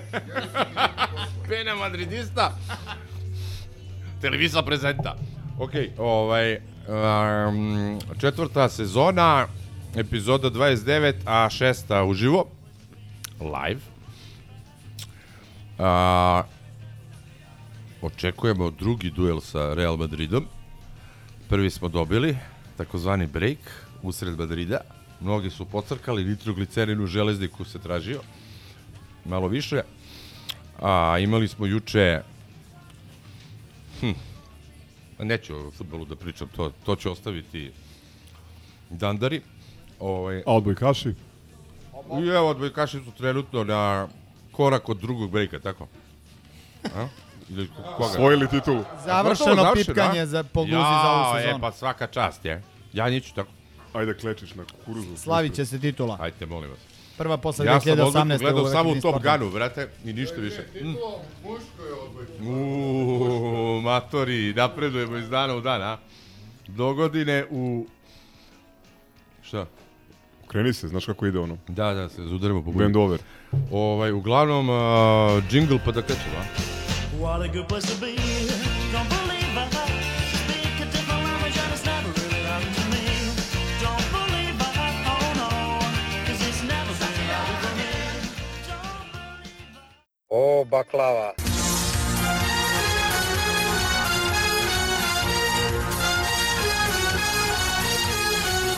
Pena madridista. Televisa prezenta. Ok, ovaj, um, četvrta sezona, epizoda 29, a šesta uživo, live. A, očekujemo drugi duel sa Real Madridom. Prvi smo dobili, takozvani break, usred Madrida. Mnogi su pocrkali, nitroglicerin u železniku se tražio, malo više. A imali smo juče, hm, neću o futbolu da pričam, to, to ću ostaviti Dandari. Ovaj, A odbojkaši? I evo, odbojkaši su trenutno na korak od drugog brejka, tako? A? Ili koga? Osvojili titulu. Završeno Završeno, pipkanje a? za, po Guzi za ovu Ja, sezonu. e, pa svaka čast, je. Ja neću tako. Ajde klečiš na kukuruzu. Slavit će se titula. Ajte, molim vas. Prva posle Ja sam 2018. odliku gledao samo u Top. Gunu, brate, i ništa više. Mm. Uuu, matori, napredujemo iz dana u dan, a? Do godine u... Šta? Kreni se, znaš kako ide ono. Da, da, se zudarimo po Bend budu. over. Ovaj, uglavnom, uh, jingle pa da krećemo, a? What a good place to be. Don't believe O, baklava.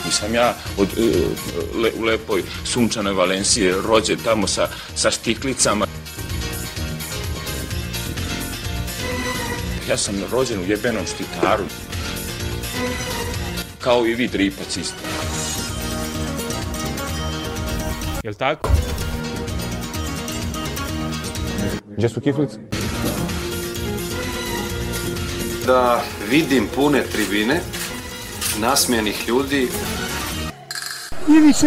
Nisam ja od, e, le, u lepoj sunčanoj Valenciji rođen tamo sa, sa štiklicama. Ja sam rođen u jebenom štitaru. Kao i vi dripac isto. Jel tako? Gdje su kiflice? Da vidim pune tribine, nasmijenih ljudi. It's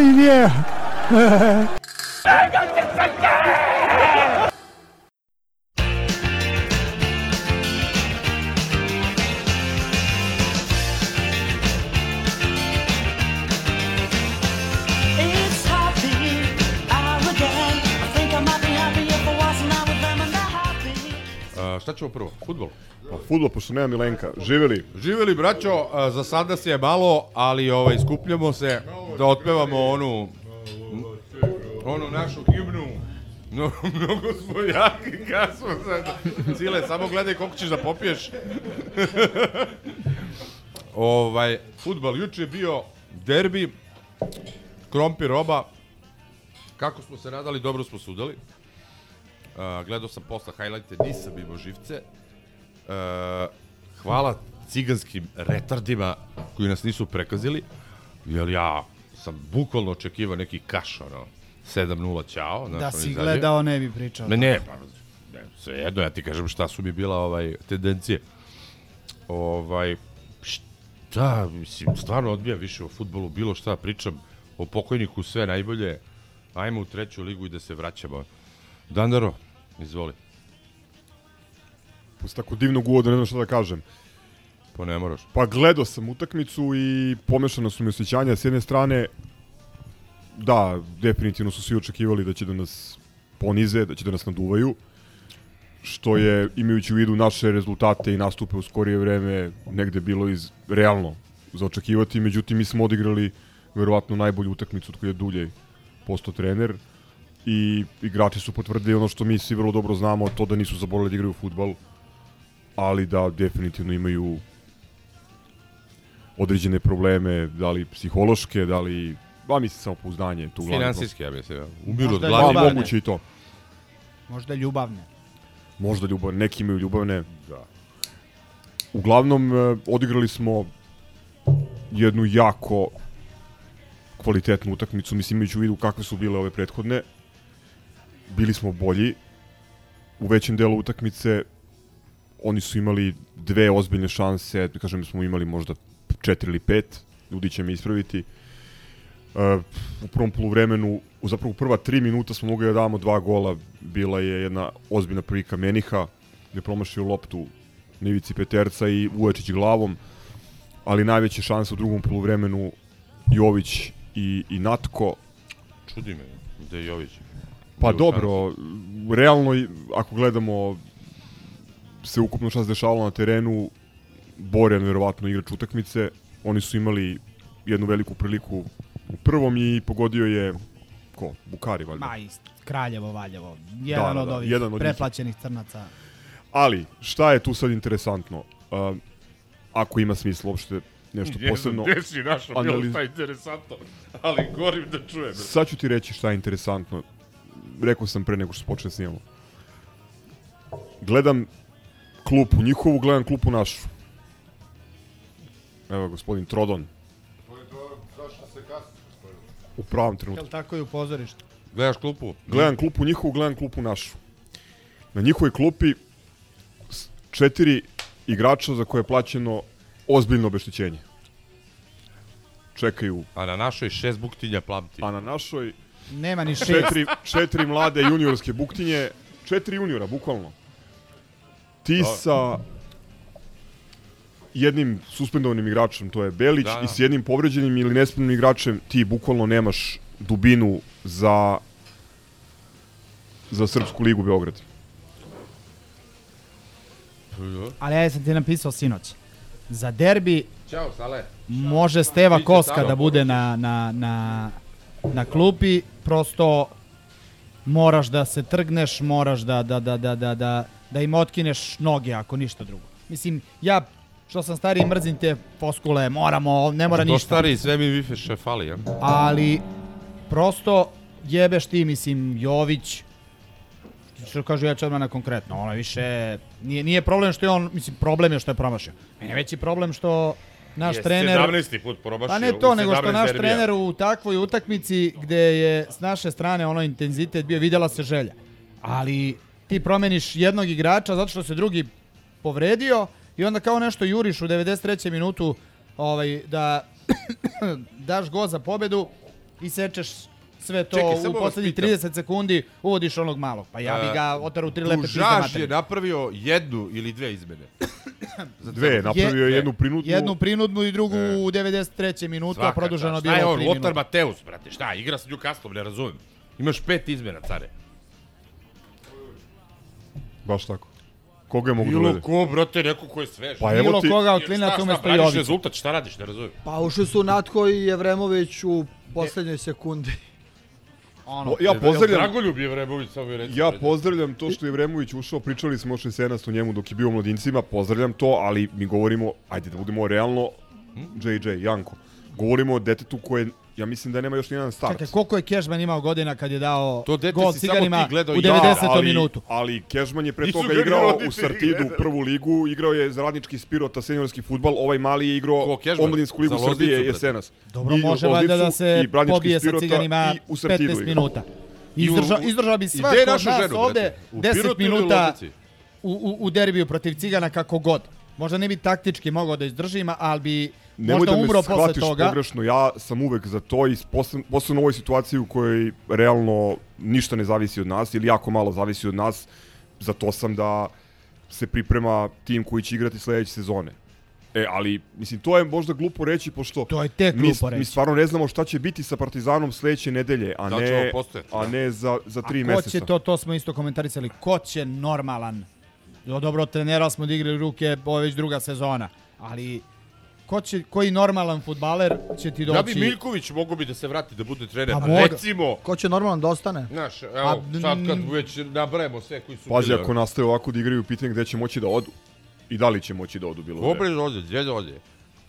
Futbol, pošto nema Milenka. Živeli. Živeli, braćo, za sada se je malo, ali ovaj, skupljamo se da otpevamo onu, onu našu himnu. No, mnogo smo jaki, kad smo sad. Sile, samo gledaj koliko ćeš da popiješ. ovaj, futbal, juče je bio derbi, krompir oba. Kako smo se nadali, dobro smo sudali. Uh, gledao sam posla highlighte, nisam imao živce. Uh, hvala ciganskim retardima koji nas nisu prekazili, jer ja sam bukvalno očekivao neki kaš, ono, 7-0 ćao. znaš, Da si gledao, ne bi pričao. Ne, ne, pa, ne, sve jedno, ja ti kažem šta su mi bila ovaj, tendencije. Ovaj, šta, mislim, stvarno odbija više o futbolu, bilo šta, pričam o pokojniku, sve najbolje, ajmo u treću ligu i da se vraćamo. Dandaro, izvoli, Posle tako divnog uvoda, ne znam šta da kažem. pa ne moraš. Pa gledao sam utakmicu i pomešano su mi osjećanja. S jedne strane, da, definitivno su svi očekivali da će da nas ponize, da će da nas naduvaju. Što je, imajući u vidu naše rezultate i nastupe u skorije vreme, negde bilo iz realno za očekivati. Međutim, mi smo odigrali verovatno najbolju utakmicu od koje je Dulje postao trener. i igrači su potvrdili ono što mi svi vrlo dobro znamo, to da nisu zaboravili da igraju futbal, ali da definitivno imaju određene probleme, da li psihološke, da li, ba mislim samo pouzdanje, tu glavno. Finansijski, ja mislim. Umiru od. Pa, ljubavne. moguće i to. Možda ljubavne. Možda ljubavne, neki imaju ljubavne. Da. Uglavnom, e, odigrali smo jednu jako kvalitetnu utakmicu, mislim imajući u vidu kakve su bile ove prethodne. Bili smo bolji. U većem delu utakmice oni su imali dve ozbiljne šanse, da kažem smo imali možda četiri ili pet, ljudi će me ispraviti. Uh, u prvom poluvremenu, u zapravo prva tri minuta smo mogli da damo dva gola, bila je jedna ozbiljna prilika Meniha, gde promašio loptu na ivici Peterca i Uječić glavom, ali najveće šanse u drugom poluvremenu Jović i, i Natko, Čudi me, da je Jović. Pa dobro, realno ako gledamo se ukupno šta se dešavalo na terenu, Borjan verovatno igrač utakmice, oni su imali jednu veliku priliku u prvom i pogodio je ko? Bukari valjda. Ma i Kraljevo, Valjevo. Jedan da, od da, ovih jedan od njih. preplaćenih crnaca. Ali, šta je tu sad interesantno? Uh, ako ima smisla uopšte nešto posebno. Gde si našao Analiz- bilo šta interesantno, ali gorim da čujem. Sad ću ti reći šta je interesantno. Rekao sam pre nego što se počne snimamo. Gledam klupu njihovu, gledam klupu našu. Evo, gospodin Trodon. U pravom trenutku. Jel tako i u pozorištu? Gledaš klupu? Gledam klupu njihovu, gledam klupu našu. Na njihovoj klupi četiri igrača za koje je plaćeno ozbiljno obeštećenje. Čekaju, A na našoj šest buktinja plamti. a na našoj Nema ni šest. četiri, četiri mlade juniorske buktinje, četiri juniora, bukvalno. Ti sa jednim suspendovanim igračem, to je Belić, Da, da. i s jednim povređenim ili nespremnim igračem, ti bukvalno nemaš dubinu za za Srpsku ligu Beograd. Ali ja sam ti napisao sinoć. Za derbi Ćao, Sale. može Steva Koska da bude na, na, na, na klupi, prosto moraš da se trgneš, moraš da, da, da, da, da, da, da im otkineš noge, ako ništa drugo. Mislim, ja što sam stariji mrzim te poskule, moramo, ne mora To ništa. stari, sve mi više fali, ja? ali prosto jebeš ti, mislim, Jović, što kažu ja ću odmah na konkretno, ono više, nije, nije problem što je on, mislim, problem je što je promašio. Meni je veći problem što naš trener... 17. put probašio. Pa ne to, nego što 17 naš derbija. trener u takvoj utakmici gde je s naše strane ono intenzitet bio, videla se želja. Ali ti promeniš jednog igrača zato što se drugi povredio i onda kao nešto juriš u 93. minutu ovaj, da daš go za pobedu i sečeš sve to Čekaj, u poslednjih pitam. 30 sekundi uvodiš onog malog. Pa ja bi E, ga otarao u tri lepe pizde Dužaž je napravio jednu ili dve izmene. Za Dve, napravio je jednu prinudnu. Jednu prinudnu i drugu u 93. minutu, a Svaka produženo čast. bilo Šta je 3 on, minuta. Lothar Mateus, brate, šta, igra sa Newcastlom, ne razumem. Imaš pet izmena, care. Baš tako. Koga je mogu da Bilo uvede? ko, brate, neko ko je svež. Pa evo Bilo ti, koga od Šta, klinaca šta, umesto Jovića. rezultat, šta radiš, ne razumem. Pa ušli su Natko i Jevremović u poslednjoj sekundi. Ono, ja pozdravljam, Dragoljub je Vremović, samo mi reći. ja pozdravljam to što je Vremović ušao, pričali smo još jesenas o njemu dok je bio u mladincima, pozdravljam to, ali mi govorimo, ajde da budemo realno, JJ, Janko, govorimo o detetu koje, ja mislim da nema još nijedan start. Čekaj, koliko je Kežman imao godina kad je dao To dete gol si samo ciganima ti gledao u i 90. ja, ali, minutu? Ali Kežman je pre Nisu toga ga igrao u Sartidu gledali. prvu ligu, igrao je za radnički Spirota seniorski futbal, ovaj mali je igrao omladinsku ligu Za Loznicu, Srbije jesenas. Dobro, I može valjda da se pobije sa ciganima i u Sartidu 15 igra. minuta. I u- Izdrža, u- izdržao bi svako od nas ženu, ovde brate? U 10 Pirotu ili u minuta u, u, u derbiju protiv cigana kako god. Možda ne bi taktički mogao da izdržim, ali bi Nemoj možda da me umro posle shvatiš toga. pogrešno, ja sam uvek za to i posle- posebno u ovoj situaciji u kojoj realno ništa ne zavisi od nas ili jako malo zavisi od nas, za to sam da se priprema tim koji će igrati sledeće sezone. E, ali, mislim, to je možda glupo reći, pošto To je tek mi, glupo mi reći. stvarno ne znamo šta će biti sa Partizanom sledeće nedelje, a Da ne, a ne za, za tri A ko meseca. će to, to smo isto komentarisali, ko će normalan? Jo, dobro, od trenera smo da igrali ruke, ovo je već druga sezona, ali ko će, koji normalan futbaler će ti doći... Ja bi Miljković mogo bi da se vrati da bude trener. Pa Pa moga. recimo, Ko će normalno da ostane? znaš, evo, A, sad kad već nabrajemo sve koji su Pazi, ako nastave ovako da igraju, pitanje gde će moći da odu. I da li će moći da odu bilo gde. Dobre dođe, gdje dođe?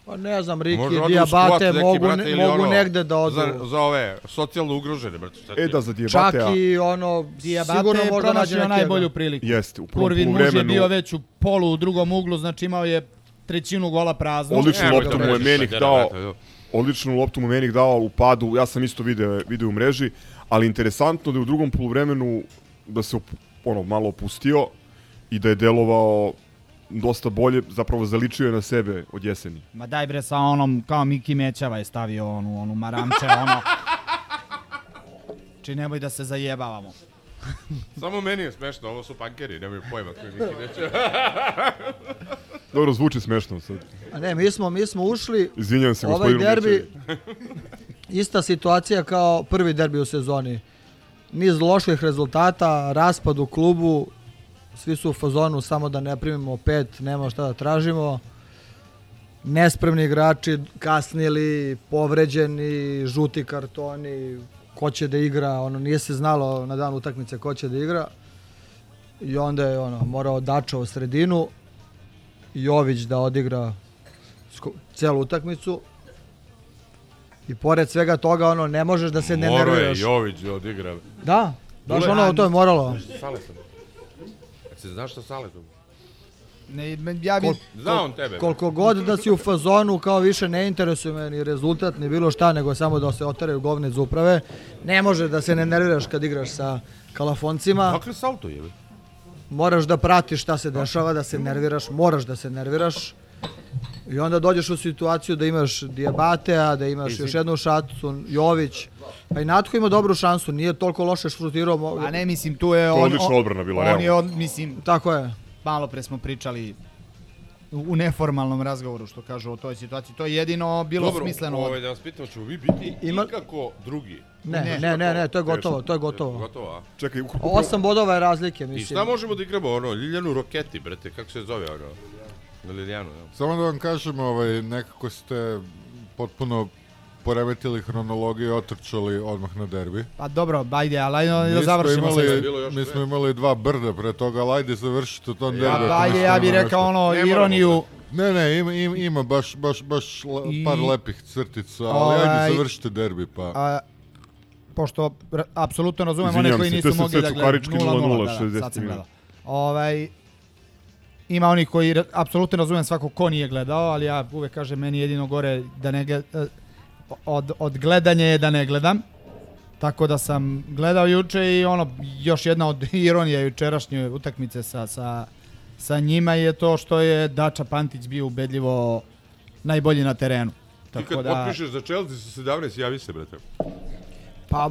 Pa ne znam, Riki, Diabate mogu, brate, mogu ono, negde da odu. Za, za ove socijalno ugrožene, brate. šta E da, za Čak Diabatea i ono, Diabate sigurno je možda nađe neki najbolju priliku. jeste, u prvom Kurvin muž je bio već u polu u drugom uglu, znači imao je trećinu gola prazno. Odličnu Nemoj loptu mu je Menih dao. odličnu loptu mu Menih dao u padu, ja sam isto video, video u mreži, ali interesantno da je u drugom poluvremenu da se ono malo opustio i da je delovao dosta bolje, zapravo zaličio je na sebe od jeseni. Ma daj bre sa onom, kao Miki Mećava je stavio onu, onu maramče, ono. Či nemoj da se zajebavamo. Samo meni je smešno, ovo su pankeri, nemaju pojma koji Miki neće. Dobro, zvuči smešno sad. A ne, mi smo, mi smo ušli, Izvinjavam se ovaj derbi, ista situacija kao prvi derbi u sezoni. Niz loših rezultata, raspad u klubu, svi su u fazonu samo da ne primimo pet, nema šta da tražimo. Nespremni igrači, kasnili, povređeni, žuti kartoni, ko će da igra, ono nije se znalo na dan utakmice ko će da igra. I onda je ono morao Dača u sredinu, Jović da odigra celu utakmicu. I pored svega toga ono ne možeš da se ne Moro je nerviraš. Jović da odigra. Da, baš ono to je moralo. Saletom. Se znaš šta Saletom? Ne, ja bi... Kol- Zna on tebe. Koliko god da si u fazonu, kao više ne interesuje me ni rezultat, ni bilo šta, nego samo da se otaraju govne iz uprave. Ne može da se ne nerviraš kad igraš sa kalafoncima. Dakle, salto je. Moraš da pratiš šta se dešava, da se nerviraš, moraš da se nerviraš. I onda dođeš u situaciju da imaš Diabatea, da imaš još jednu šatu, Jović. Pa i Natko ima dobru šansu, nije toliko loše šutirao. mo- A ne, mislim, tu je To je on... odlična on- odbrana bila, On realno. je, on, mislim, Tako je. malo pre smo pričali u neformalnom razgovoru, što kažu o toj situaciji. To je jedino bilo Dobro, smisleno. ovaj, da vas pitam, ćemo vi biti Ima- ikako drugi? Ne, Ne. ne, ne, ne, to je gotovo, to je gotovo. Gotovo, a? Čekaj, upravo- Osam bodova je razlike, I mislim. šta možemo da igramo, ono, Ljiljanu Roketi, brate, kako se zove, ono? Na Liljanu, ja. Samo da vam kažem, ovaj, nekako ste potpuno poremetili hronologiju i otrčali odmah na derbi. Pa dobro, ajde, ali ajde da završimo imali, sve. Mi smo imali dva brda pre toga, ali ajde završite to derbi. Pa ako ajde, mislite ja bih rekao ono, Ne moramo ironiju. Ne, ne, ima, ima, ima baš, baš, baš le, I- par lepih crtica, ali Ovaj, ajde završite derbi, pa... A, pošto apsolutno razumem one koji nisu mogli sve da gledaju. cukarički 0:0, da, da, 60 sad sam gledao. Ovaj, ima onih koji apsolutno razumem svako ko nije gledao, ali ja uvek kažem meni jedino gore da ne gled- eh, od, od gledanja je da ne gledam. Tako da sam gledao juče i ono, još jedna od ironija jučerašnje utakmice sa, sa, sa njima je to što je Dača Pantić bio ubedljivo najbolji na terenu. Ti Tako kad da, potpišeš za Chelsea sa 17, javi se, brate. Pa,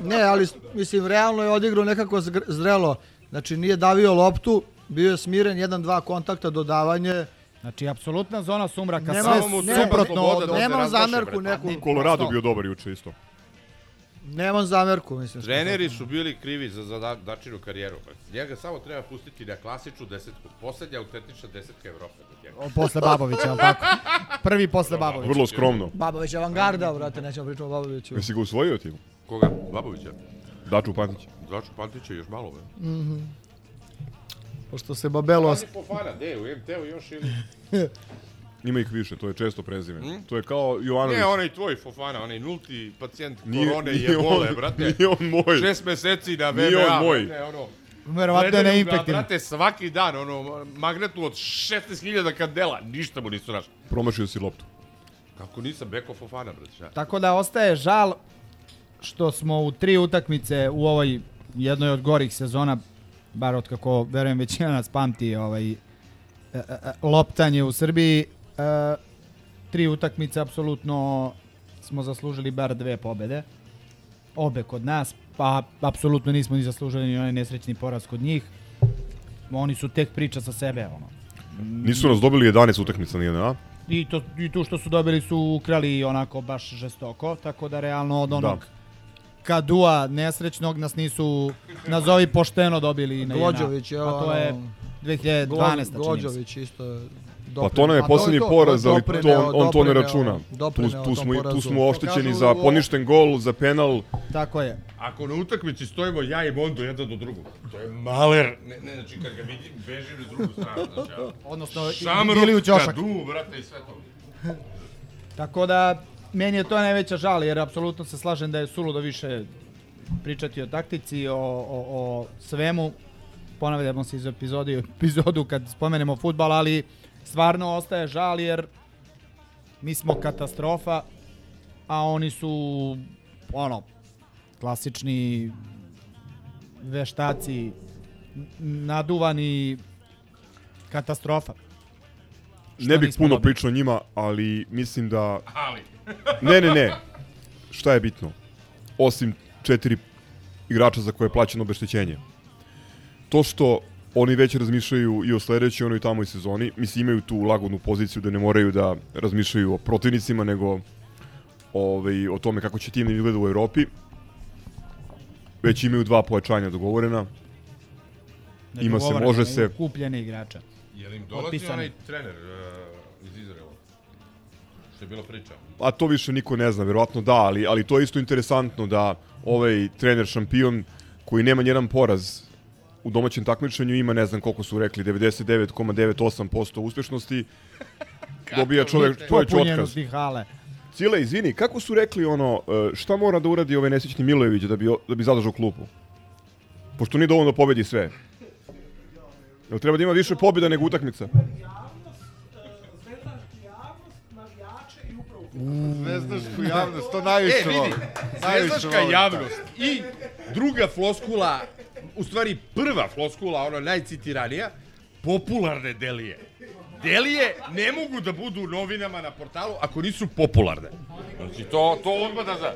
ne, ali mislim, realno je odigrao nekako zrelo. Znači, nije davio loptu, bio je smiren, jedan, dva kontakta, dodavanje. Znači, apsolutna zona sumraka, Nema- sve mu ne- treba suprotno od... Nemam zamerku neku. Colorado bio dobar juče isto. Nemam zamerku, mislim. Treneri su bili krivi za, za da, dačinu karijeru. Njega samo treba pustiti na klasičnu desetku. Poslednja autentična desetka Evrope. Posle Babovića, ali tako? Prvi posle Babovića. Vrlo skromno. Babović je avangarda, brate, nećemo pričati o Baboviću. Jesi ga usvojio ti? Koga? Babovića. Daču Pantić. Daču Pantića još malo, be. Pošto se Babelo... Pazi Fofana, gde je, u MT-u još ili... Ima ih više, to je često prezime. To je kao Jovanović. Ne, onaj tvoj Fofana, onaj nulti pacijent Nije- korone nije je bole, on- brate. nije on moj. Šest meseci na VBA, Nije on moj. brate, ono. Verovatno je. Brate, svaki dan, ono, magnetu od 16.000 kandela, ništa mu nisu našli. Promašio si loptu. Kako nisam Beko Fofana, brate? Tako da ostaje žal što smo u tri utakmice u ovoj jednoj od gorih sezona, bar od kako verujem većina nas pamti ovaj, e, e, e, loptanje u Srbiji, tri utakmice apsolutno smo zaslužili bar dve pobede. Obe kod nas, pa apsolutno nismo ni zaslužili ni onaj nesrećni poraz kod njih. Oni su tek priča sa sebe, ono. Nisu nas dobili 11 utakmica nije, a? I, to, I tu što su dobili su ukrali onako baš žestoko, tako da realno od onog kadua nesrećnog nas nisu, nazovi pošteno dobili na Glođović, jedna, je a to je ono- 2012. čini mi se. Glođović isto je Pa to nam je posljednji poraz, ali to, on to ne računa. Tu, tu, smo, tu smo oštećeni za poništen gol, za penal. Tako je. Ako na utakmici stojimo ja i Mondo jedan do drugog, to je maler. Ne, ne, znači kad ga vidim, bežim na drugu stranu. Znači, Odnosno, Šamrok, ili u ćošak. kadu, brate, i sve to. Tako da, meni je to najveća žal, jer apsolutno se slažem da je suludo više pričati o taktici, o, o, o svemu. Ponavljamo se iz epizodi u epizodu kad spomenemo futbal, ali stvarno ostaje žal jer mi smo katastrofa, a oni su ono, klasični veštaci, naduvani katastrofa. Što Ne bih puno pričao o njima, ali mislim da... Ali. Ne, ne, ne. Šta je bitno? Osim četiri igrača za koje je plaćeno obeštećenje. To što oni već razmišljaju i o sledećoj onoj tamo i sezoni, mislim imaju tu lagodnu poziciju da ne moraju da razmišljaju o protivnicima, nego ovaj, o tome kako će tim da izgleda u Evropi. Već imaju dva pojačanja dogovorena. Ima se, može se... Kupljene igrača. Je li im dolazi onaj trener uh? Što je bila priča. A to više niko ne zna, verovatno da, ali, ali to je isto interesantno da ovaj trener šampion koji nema nijedan poraz u domaćem takmičenju ima ne znam koliko su rekli 99,98% uspešnosti dobija čovjek čovjek otkaz. Popunjenosti hale. Cile, izvini, kako su rekli ono e, šta mora da uradi ovaj nesrećni Milojević da bi da bi zadržao klupu? Pošto nije dovoljno da pobedi sve. Jel treba da ima više pobjeda nego utakmica? Zvezdašku javnost, to najviše E, vidi, volim. Zvezdaška volim. javnost i druga floskula, u stvari prva floskula, ona najcitiranija, popularne delije. Delije ne mogu da budu u novinama na portalu ako nisu popularne. Znači, to, to odmah da zna.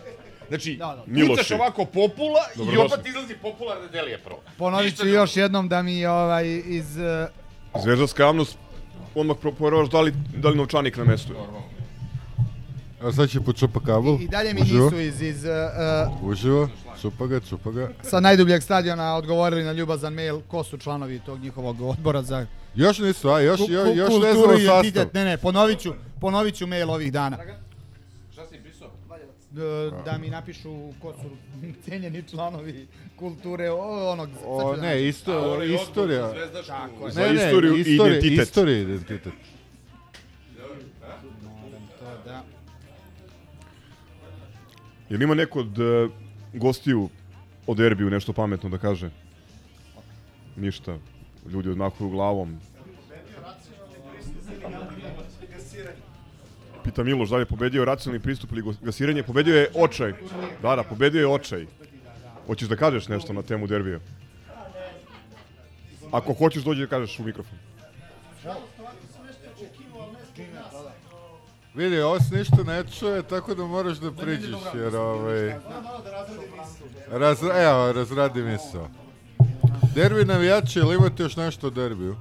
Znači, Da, da. Pitaš ovako popula i Dobrodošli. opet izlazi popularne delije prvo. Ponovit ću još jednom da mi ovaj iz... eh, Zvezdarska javnost odmah pro- proveraš da li, da li novčanik na mestu. A sad će po čupa kabel. I dalje mi Uživo. nisu iz, iz eh, Uživo, čupa ga, čupa ga. sa najdubljeg stadiona odgovorili na ljubazan mail ko su članovi tog njihovog odbora za Još nisu, a još, još, još ne kulturu znamo i sastav. Ne, ne, ponovit ću, ponovit ću mail ovih dana. Šta si pisao? D- da mi napišu ko su cenjeni članovi kulture o, onog... O, ne, isto, istorija. Tako Ne, ne, istoriju i istorija, identitet. Istorija i identitet. Jel ima neko od e, gostiju o derbiju nešto pametno da kaže? Ništa. Ljudi odmahuju glavom. Pita Miloš da li je pobedio racionalni pristup ili gasiranje. Pobedio je očaj. Da, da, pobedio je očaj. Hoćeš da kažeš nešto na temu derbija? Ako hoćeš dođi da kažeš u mikrofon. Vidi, ovo se ništa ne čuje, tako da moraš da priđeš, jer ovaj... Raz, evo, razradi misao. Derbi navijači, ili imate još nešto o derbiju?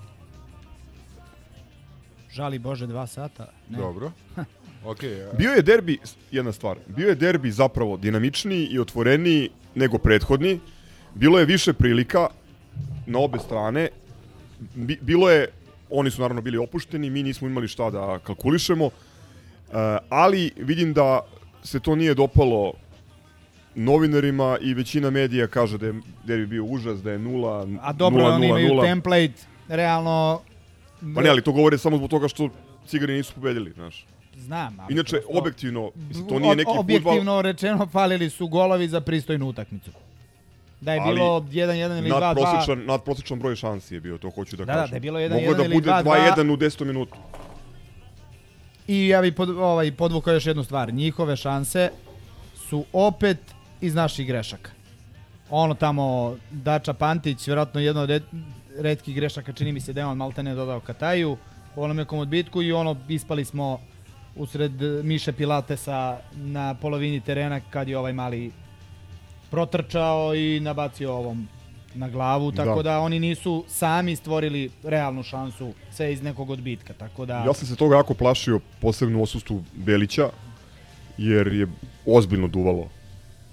Žali Bože dva sata. Ne. Dobro. Okej, a- Bio je derbi, jedna stvar, bio je derbi zapravo dinamičniji i otvoreniji nego prethodni. Bilo je više prilika na obe strane. Bi, bilo je, oni su naravno bili opušteni, mi nismo imali šta da kalkulišemo, uh, ali vidim da se to nije dopalo novinarima i većina medija kaže da je derbi bio užas, da je nula, A dobro, nula, oni nula, imaju nula. template, realno... Pa ne, ali to govore samo zbog toga što cigani nisu pobedili, znaš. Znam, ali Inače, prosto- objektivno, mislim, to nije neki futbal. Objektivno rečeno, falili su golovi za pristojnu utakmicu. Da je Ali bilo 1-1 ili 2-2... nadprosečan, nadprosečan broj šansi je bio, to hoću da, Da, da, kažem. da je bilo 1:1 Moglo da ili bude 2:2. 2-1 u 10 minutu. I ja bih pod, ovaj, podvukao još jednu stvar. Njihove šanse su opet iz naših grešaka. Ono tamo, Dača Pantić, vjerojatno jedno od red, redkih grešaka, čini mi se da je on maltene dodao Kataju u onom nekom odbitku i ono, ispali smo usred Miše Pilatesa na polovini terena kad je ovaj mali protrčao i nabacio ovom na glavu, tako Da. da, oni nisu sami stvorili realnu šansu sve iz nekog odbitka, tako da... Ja sam se toga jako plašio, posebno u osustvu Belića, jer je ozbiljno duvalo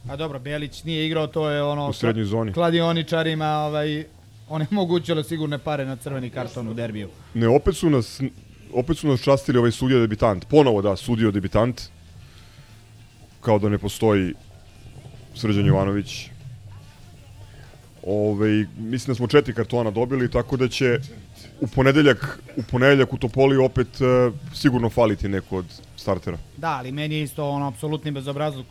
A dobro, Belić nije igrao, to je ono... u srednjoj zoni. Kladioničarima, ovaj, onemogućilo sigurne pare na crveni karton u derbiju. Ne, opet su nas opet su nas častili ovaj sudija debitant. Ponovo da, sudio debitant. Kao da ne postoji Srđan Jovanović. Ove, mislim da smo četiri kartona dobili, tako da će u ponedeljak, u ponedeljak u Topoli opet e, sigurno faliti neko od startera. Da, ali meni je isto ono apsolutni bezobrazluk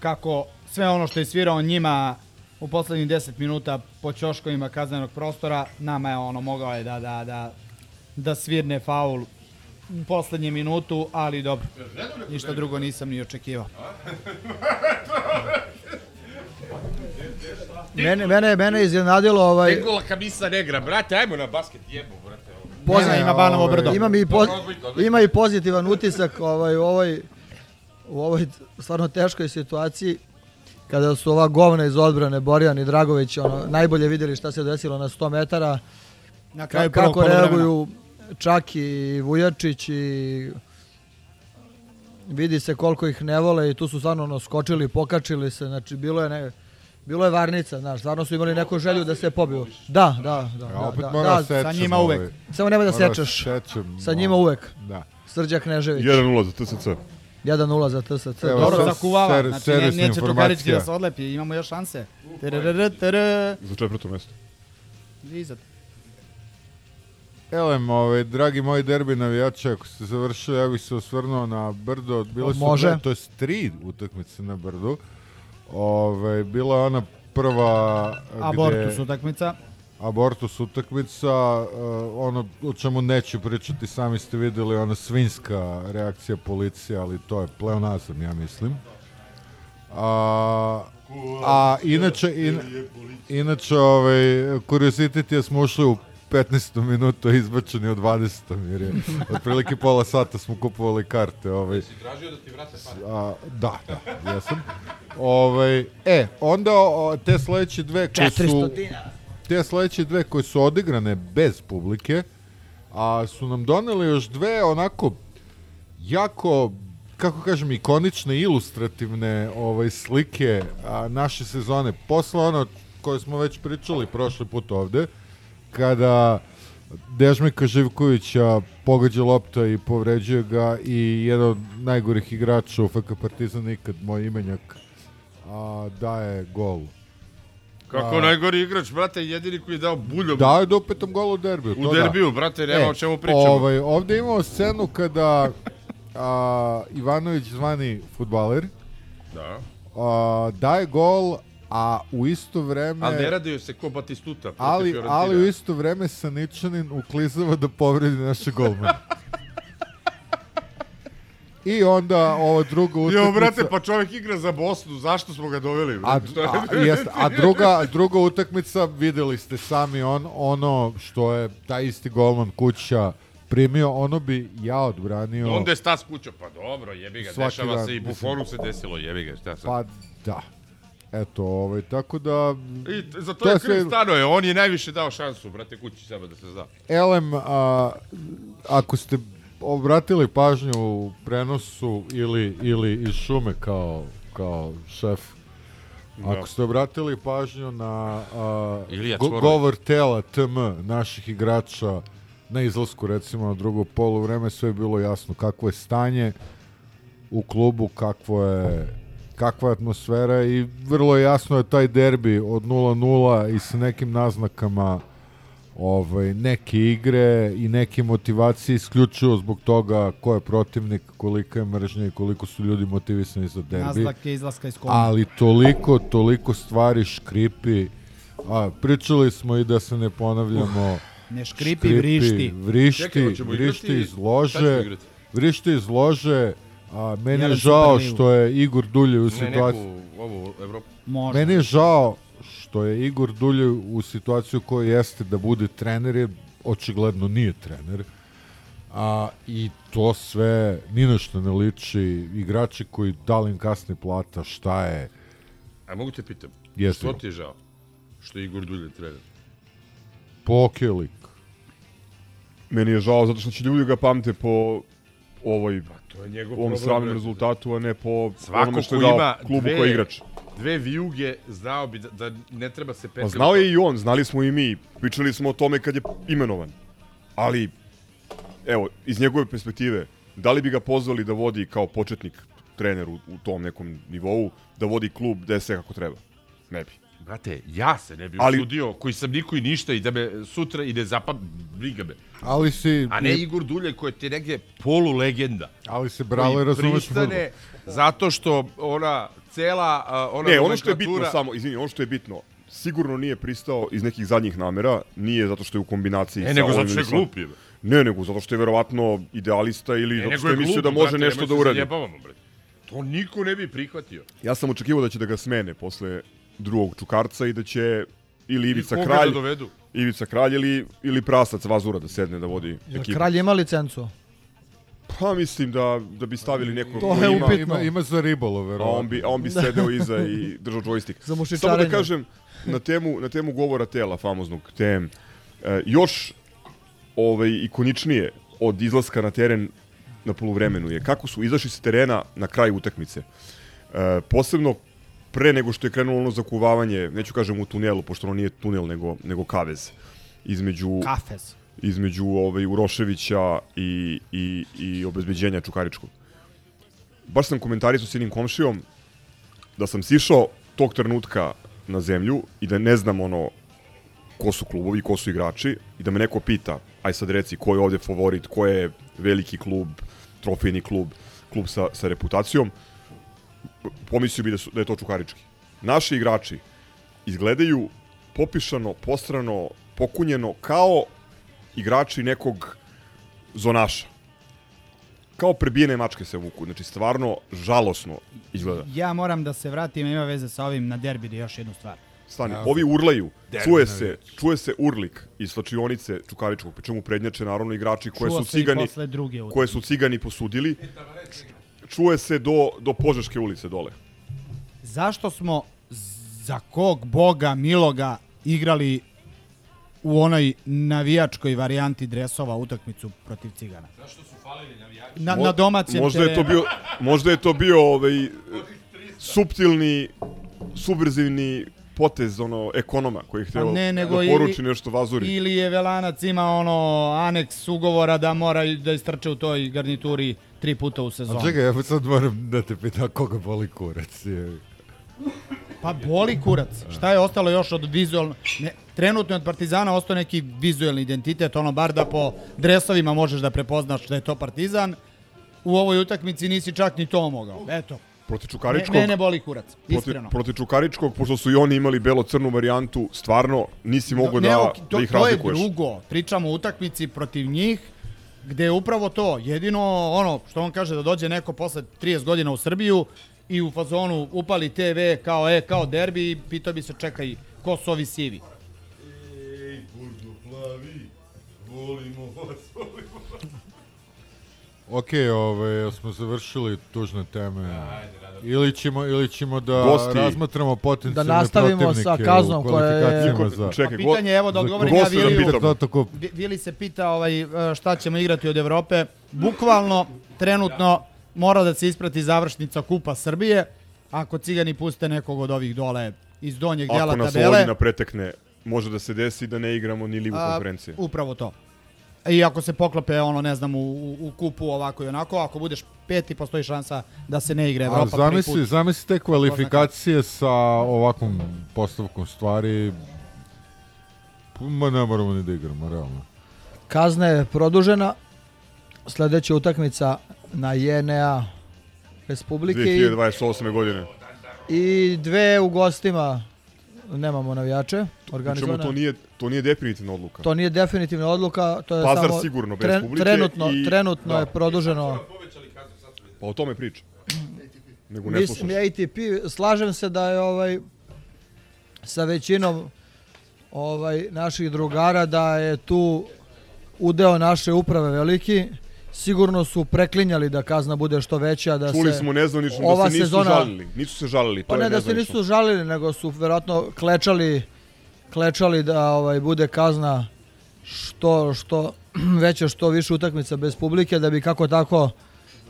kako sve ono što je svirao njima u poslednjih 10 minuta po ćoškovima kaznenog prostora, nama je ono mogao je da, da, da, da svirne faul u poslednjem minutu, ali dobro. Ništa drugo nisam ni očekivao. Mene, mene, mene iznenadilo ovaj... Nikola Kamisa Negra, brate, ajmo na basket, jebo, brate. Pozna, ima Banovo ovaj, brdo. Imam i, poz, ima i pozitivan utisak ovaj, u ovoj, u ovoj stvarno teškoj situaciji kada su ova govna iz odbrane Borjan i Dragović ono, najbolje vidjeli šta se desilo na 100 metara Na kraju kako poluvremena. reaguju Čak i Vujačić i vidi se koliko ih ne vole i tu su stvarno ono, skočili, pokačili se, znači bilo je ne, bilo je varnica, znaš, stvarno su imali neku želju da se pobiju. Da, da, da. Ja da, opet da, moram da, da sečem. sa njima ovaj, uvek. Samo nemoj da moram sečeš. sečem, Sa njima malo. uvek. Da. Srđa Knežević. 1-0 za TSC. 1-0 za TSC. Evo, Dobro, sad zakuvava, ser- znači ne, servisna neće Čukarički da se odlepi, imamo još šanse. Tererere, tere. Za četvrto mesto. Iza. Elem, ovaj, dragi moji derbi navijači, ako ste završili, ja bih se osvrnuo na Brdo. Bile su Može. to je tri utakmice na Brdu. Ove, bila je ona prva gde- Abortus utakmica. Abortus utakmica, uh, ono o čemu neću pričati, sami ste videli, ona svinska reakcija policije, ali to je pleonazam, ja mislim. A, a inače, in, inače ovaj, kuriozitet je smo ušli u 15. minutu, a izbačeni u 20. jer je otprilike pola sata smo kupovali karte. Ovaj. Tražio da ti vrate pare. A, da, da, jesam. Ovaj, e, onda o, te sledeće dve koje su... 400 dinara. Te sledeće dve koje su odigrane bez publike, a su nam doneli još dve onako jako kako kažem, ikonične, ilustrativne ovaj, slike a, naše sezone. Posle ono koje smo već pričali prošli put ovde, kada Dežmika Živkovića pogađa lopta i povređuje ga i jedan od najgorih igrača u FK Partizan ikad, moj imenjak, a, daje gol. Kako A- najgori igrač, brate, jedini koji je dao buljom Dao je do petom golu u derbiju. u to da. derbiju, brate, nema E, o čemu pričamo. Ovaj, ovde imamo scenu kada a, Ivanović zvani futbaler Da. a, daje gol, a u isto vreme... Ali ne raduju se ko Batistuta. ali, ali u isto vreme Saničanin uklizava da povredi naše golmane. I onda ova druga utakmica... Jo, brate, pa čovjek igra za Bosnu, zašto smo ga doveli? A, a, jest, a druga, druga utakmica, videli ste sami on, ono što je taj isti golman kuća primio, ono bi ja odbranio. Onda je Stas kuća, pa dobro, jebi ga, dešava dan, se i mislim. Bufonu se desilo, jebi ga, šta sad? Pa da. Eto, ovaj, tako da... I za to, je kriv sve- Stanoje, on je najviše dao šansu, brate, kući samo da se zna. Elem, a, ako ste obratili pažnju u prenosu ili, ili iz šume kao, kao šef, Da. ako ste obratili pažnju na a, go- govor tela TM naših igrača na izlasku recimo na drugo polu vreme, sve je bilo jasno kakvo je stanje u klubu, kakvo je kakva je atmosfera i vrlo jasno je taj derbi od 0-0 i sa nekim naznakama ovaj, neke igre i neke motivacije isključivo zbog toga ko je protivnik, kolika je mržnja i koliko su ljudi motivisani za derbi. Nazlake izlaska iz kola. Ali toliko, toliko stvari škripi. A, pričali smo i da se ne ponavljamo. Ne škripi, vrišti. Vrišti, Čekaj, vrišti igrati? iz lože. Vrišti iz lože. A, meni je žao što je Igor Dulje u situaciji... ovu, Evropu. Možda. Meni je žao što je Igor Dulje u situaciju koju jeste da bude trener, jer očigledno nije trener. A, I to sve ni na što ne liči. Igrači koji da li im kasni plata, šta je. A mogu te pitam, Jeste. što ti je žao? Što je Igor Dulje trener? Pokelik. Meni je žao zato što će ljudi ga pamte po ovoj To je njegov ovom problem, sramnom rezultatu, a ne po Svako onome što je dao klubu dve- kao igrač. Dve vijuge znao bi da, da ne treba se Pa petljati. znao je i on, znali smo i mi. Pričali smo o tome kad je imenovan. Ali evo, iz njegove perspektive, da li bi ga pozvali da vodi kao početnik trener u, u tom nekom nivou, da vodi klub gde je sve kako treba? Ne bi. Brate, ja se ne bi Ali- usudio, koji sam niko i ništa i da me sutra i ne zapam, briga me. Ali si... A ne Igor Dulje koji je ti negdje polulegenda. Ali se brale razumeš pristane zato što ona cela ona Ne, ono što je bitno samo, izvini, ono što je bitno, sigurno nije pristao iz nekih zadnjih namera, nije zato što je u kombinaciji Ne, sa nego ovim zato što je ili sa- glup, je. Ne, nego zato što je verovatno idealista ili Ne, zato nego što je je mislio da može brate, nešto da uradi. zajebavamo, bre. To niko ne bi prihvatio. Ja sam očekivao da će da ga smene posle drugog čukarca i da će ili Ivica koga Kralj, da dovedu? Ivica Kralj ili, ili Prasac Vazura da sedne da vodi ekipu. Kralj ima licencu? Pa mislim da, da bi stavili nekog To je ima, upitno. Ima, ima za ribolov, a verovatno. on bi, a on bi sedeo iza i držao joystick. Za Samo da kažem, na temu, na temu govora tela famoznog, te e, još ovaj, ikoničnije od izlaska na teren na poluvremenu je kako su izašli sa terena na kraju utakmice. E, posebno pre nego što je krenulo ono zakuvavanje, neću kažem u tunelu, pošto ono nije tunel, nego, nego kavez, između, Kafes. između ovaj, Uroševića i, i, i obezbeđenja Čukaričkog. Baš sam komentarisao s jednim komšijom da sam sišao tog trenutka na zemlju i da ne znam ono ko su klubovi, ko su igrači i da me neko pita, aj sad reci ko je ovde favorit, ko je veliki klub, trofejni klub, klub sa, sa reputacijom, pomislio bi da, su, da je to Čukarički. Naši igrači izgledaju popišano, postrano, pokunjeno kao igrači nekog zonaša. Kao prebijene mačke se vuku. Znači, stvarno žalosno izgleda. Ja moram da se vratim, ima veze sa ovim na derbi da još jednu stvar. Stani, Ja, ovi urlaju, derbi čuje se, čuje se urlik iz slačionice Čukaričkog, pri čemu prednjače naravno igrači koje Čuo su cigani, koje su cigani posudili. Čuje se do, do Požeške ulice dole. Zašto smo za kog boga miloga igrali u onoj navijačkoj varijanti dresova utakmicu protiv Cigana? Zašto su falili navijači? Na, na domaćem možda je to terenu. bio možda je to bio ovaj suptilni subverzivni potez ono ekonoma koji je hteo ne, nego da poruči nešto Vazuri. Ili je Velanac ima ono aneks ugovora da mora da istrče u toj garnituri tri puta u A sezoni. čekaj, ja sad moram da te pitam koga boli kurac. Je. Pa boli kurac. Šta je ostalo još od vizualno... Ne, trenutno je od Partizana ostao neki vizualni identitet, ono bar da po dresovima možeš da prepoznaš da je to Partizan. U ovoj utakmici nisi čak ni to mogao. Eto. Protiv Ne, Čukaričkog, ne, ne boli kurac. Iskreno. protiv Čukaričkog, pošto su i oni imali belo-crnu varijantu, stvarno nisi mogao Ne, da, ok, to, da ih to je razlikuješ. drugo. Pričamo o utakmici protiv njih, gde je upravo to. Jedino ono što on kaže da dođe neko posle 30 godina u Srbiju i u fazonu upali TV kao e, kao derbi i pitao bi se čekaj ko su ovi sivi. Ok, ovaj, smo završili tužne teme. Ili ćemo, ili ćemo da Gosti. razmatramo potencijalne Da nastavimo protivnike sa kaznom u koja je- za... Čekaj, Pa go- pitanje, evo da odgovorim ja da Viliju. pitam. Toto kup. Vi- Vili se pita ovaj, e, šta ćemo igrati od Evrope. Bukvalno, trenutno, mora da se isprati završnica Kupa Srbije. Ako cigani puste nekog od ovih dole iz donjeg dela ako nas tabele. Pretekne, može da se desi da ne igramo ni ligu a, konferencije. Upravo to. I ako se poklope ono, ne znam, u, u, u kupu ovako i onako, ako budeš peti, postoji šansa da se ne igra A Evropa prvi zamisli, put. zamisli te kvalifikacije sa ovakvom postavkom stvari. Ma ne moramo ni da igramo, realno. Kazna je produžena. Sledeća utakmica na JNA bez publike i, 2028. godine. i dve u gostima. Nemamo navijače. Pričamo, Organizovane. to nije, to nije definitivna odluka. To nije definitivna odluka, to je Pazar samo sigurno bez tren- publike trenutno, i- trenutno da. je produženo. Pa o tome priča. Nego ne Mislim, slušaš. ATP, slažem se da je ovaj sa većinom ovaj naših drugara da je tu udeo naše uprave veliki. Sigurno su preklinjali da kazna bude što veća, da Čuli se smo nezvanično da se nisu sezona- žalili. Nisu se žalili, to Pa ne je da se nezvanično. nisu žalili, nego su verovatno klečali klečali da ovaj bude kazna što što veća što više utakmica bez publike da bi kako tako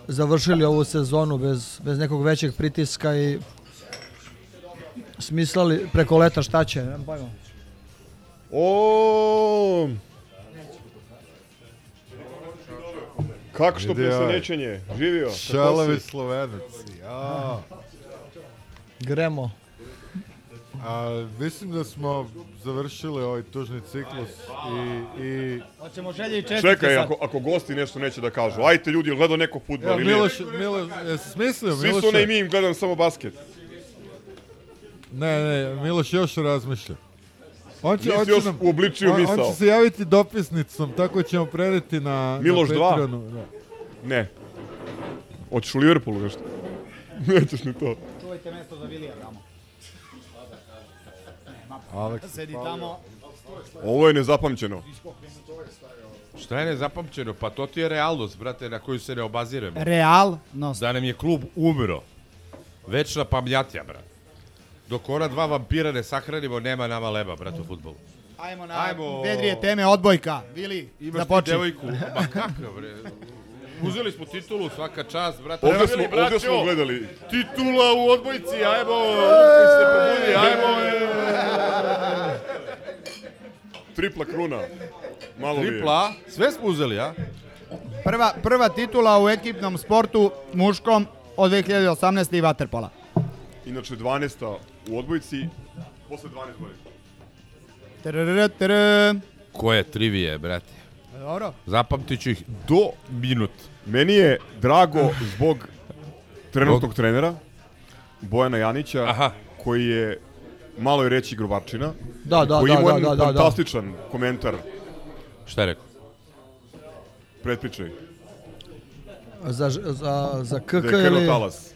završili ovu sezonu bez bez nekog većeg pritiska i smislili preko leta šta će, nemam pojma. O, Kako što ovaj. presenečenje? Živio. Šalavi slovenac. Ja. Gremo. A, mislim da smo završili ovaj tužni ciklus i... i... Hoćemo želje i čestitke Čekaj, sad. ako, ako gosti nešto neće da kažu. Ajte ljudi, gledao neko futbol Evo, ili? Miloš, Miloš, smislio, Svi Miloše? su na i mi im gledam samo basket. Ne, ne, Miloš još razmišlja. On će, Nisi on će još nam- uobličio on, misao. On će se javiti dopisnicom, tako ćemo predati na, Miloš na dva? Patreonu. Da. Ne. Hoćeš u Liverpoolu nešto? Nećeš ni to. Čuvajte mesto za Vilija tamo. Aleks, Sedi tamo. Ovo je nezapamćeno. Šta je nezapamćeno? Pa to ti je realnost, brate, na koju se ne obaziremo. Real, no, Da nam je klub umro. Večna pamljatja, brate. Dok ona dva vampira ne sahranimo, nema nama leba, brate, u futbolu. ajmo na Ajmo. vedrije teme, odbojka. Vili, Imaš ti započni. devojku. Ma kakav, bre. Uzeli smo titulu, svaka čast, brate. Ovdje Evo smo, ovdje smo gledali. Titula u odbojci, ajmo, Lukić se probudi, ajmo. e. Tripla kruna. Malo mi je. Tripla, sve smo uzeli, a? Prva, prva titula u ekipnom sportu muškom od 2018. i Waterpola. Inače 12. u odbojci. Posle 12 godina. Trrrr, trrrr. Koje trivije, brate? Dobro. Zapamtit ću ih do minut. Meni je drago zbog trenutnog trenera, Bojana Janića, Aha. koji je malo je reći grobarčina, Da, da, koji da, ima da, da, da, da. fantastičan komentar, Šta je rekao? pretpričaj, Za, za, za KK da je ili... talas.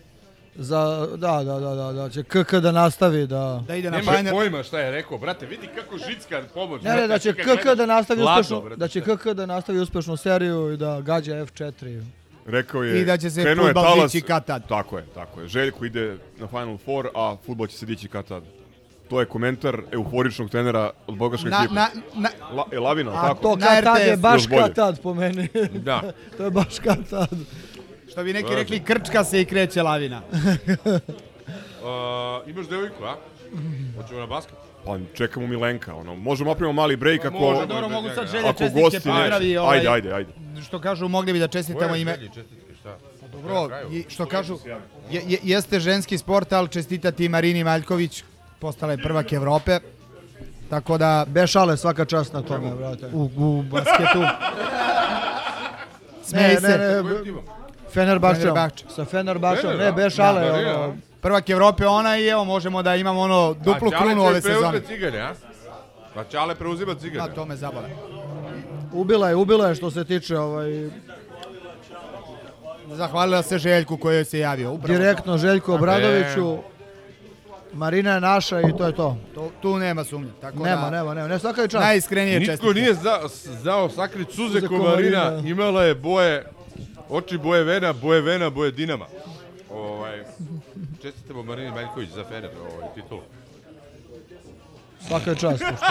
Za, da, da, da, da, da će KK da nastavi da... Da ide na Nemaš Final. pojma šta je rekao, brate, vidi kako žicka pomoć. Ne, ne, da će KK da nastavi hladno, uspešno, brate, da će? KK da nastavi uspešnu seriju i da gađa F4. Rekao je, I da će se krenuo je talas, dići kad tad. Tako je, tako je. Željko ide na Final Four, a futbol će se dići kad tad. To je komentar euforičnog trenera od bogaške Na, ekipe. na, na, La, je Lavina, A tako? to Na kad tad je baš kad tad po meni. Da. to je baš kad tad. Što bi neki rekli, krčka se i kreće lavina. Uh, imaš devojku, a? Hoćemo na basket? Pa čekamo Milenka, ono. Možemo napravimo mali break ako, Možemo. Dobro, mogu sad želje ako čestitke gosti pozdravi. Ovaj, Ajde, ajde, ajde. Što kažu, mogli bi da čestitamo Koje ime. želje, čestitke, šta? Dobro, i što kažu, je, je, jeste ženski sport, ali čestitati Marini Maljković, postala je prvak Evrope. Tako da, Bez šale svaka čast na tome, brate. u, u basketu... Smej Ne, se. ne, ne, timom? Fenerbahčom. Fenerbahče. Sa Fenerbahčom, Fener, ne, bez šale. Da, ono, da, Prvak Evrope ona i evo možemo da imamo ono duplu krunu ove sezone. a? A Ćale preuzima Da, cigane. to me zabole. ubila je, ubila je što se tiče ovaj, Zahvalila se Željku koji joj se javio. Upravo. direktno Željku Obradoviću. Marina je naša i to je to. To, tu nema sumnje. Tako Nema, da, nema, nema. Ne, svaka je čast. Najiskrenije čestitke. nije za, znao sakriti suze Suze komarina. komarina. Imala je boje, oči boje vena, boje vena, boje dinama. Ovaj, čestitamo Marini Maljković za Fener, ovaj, titulu. Svaka je čast. pošto-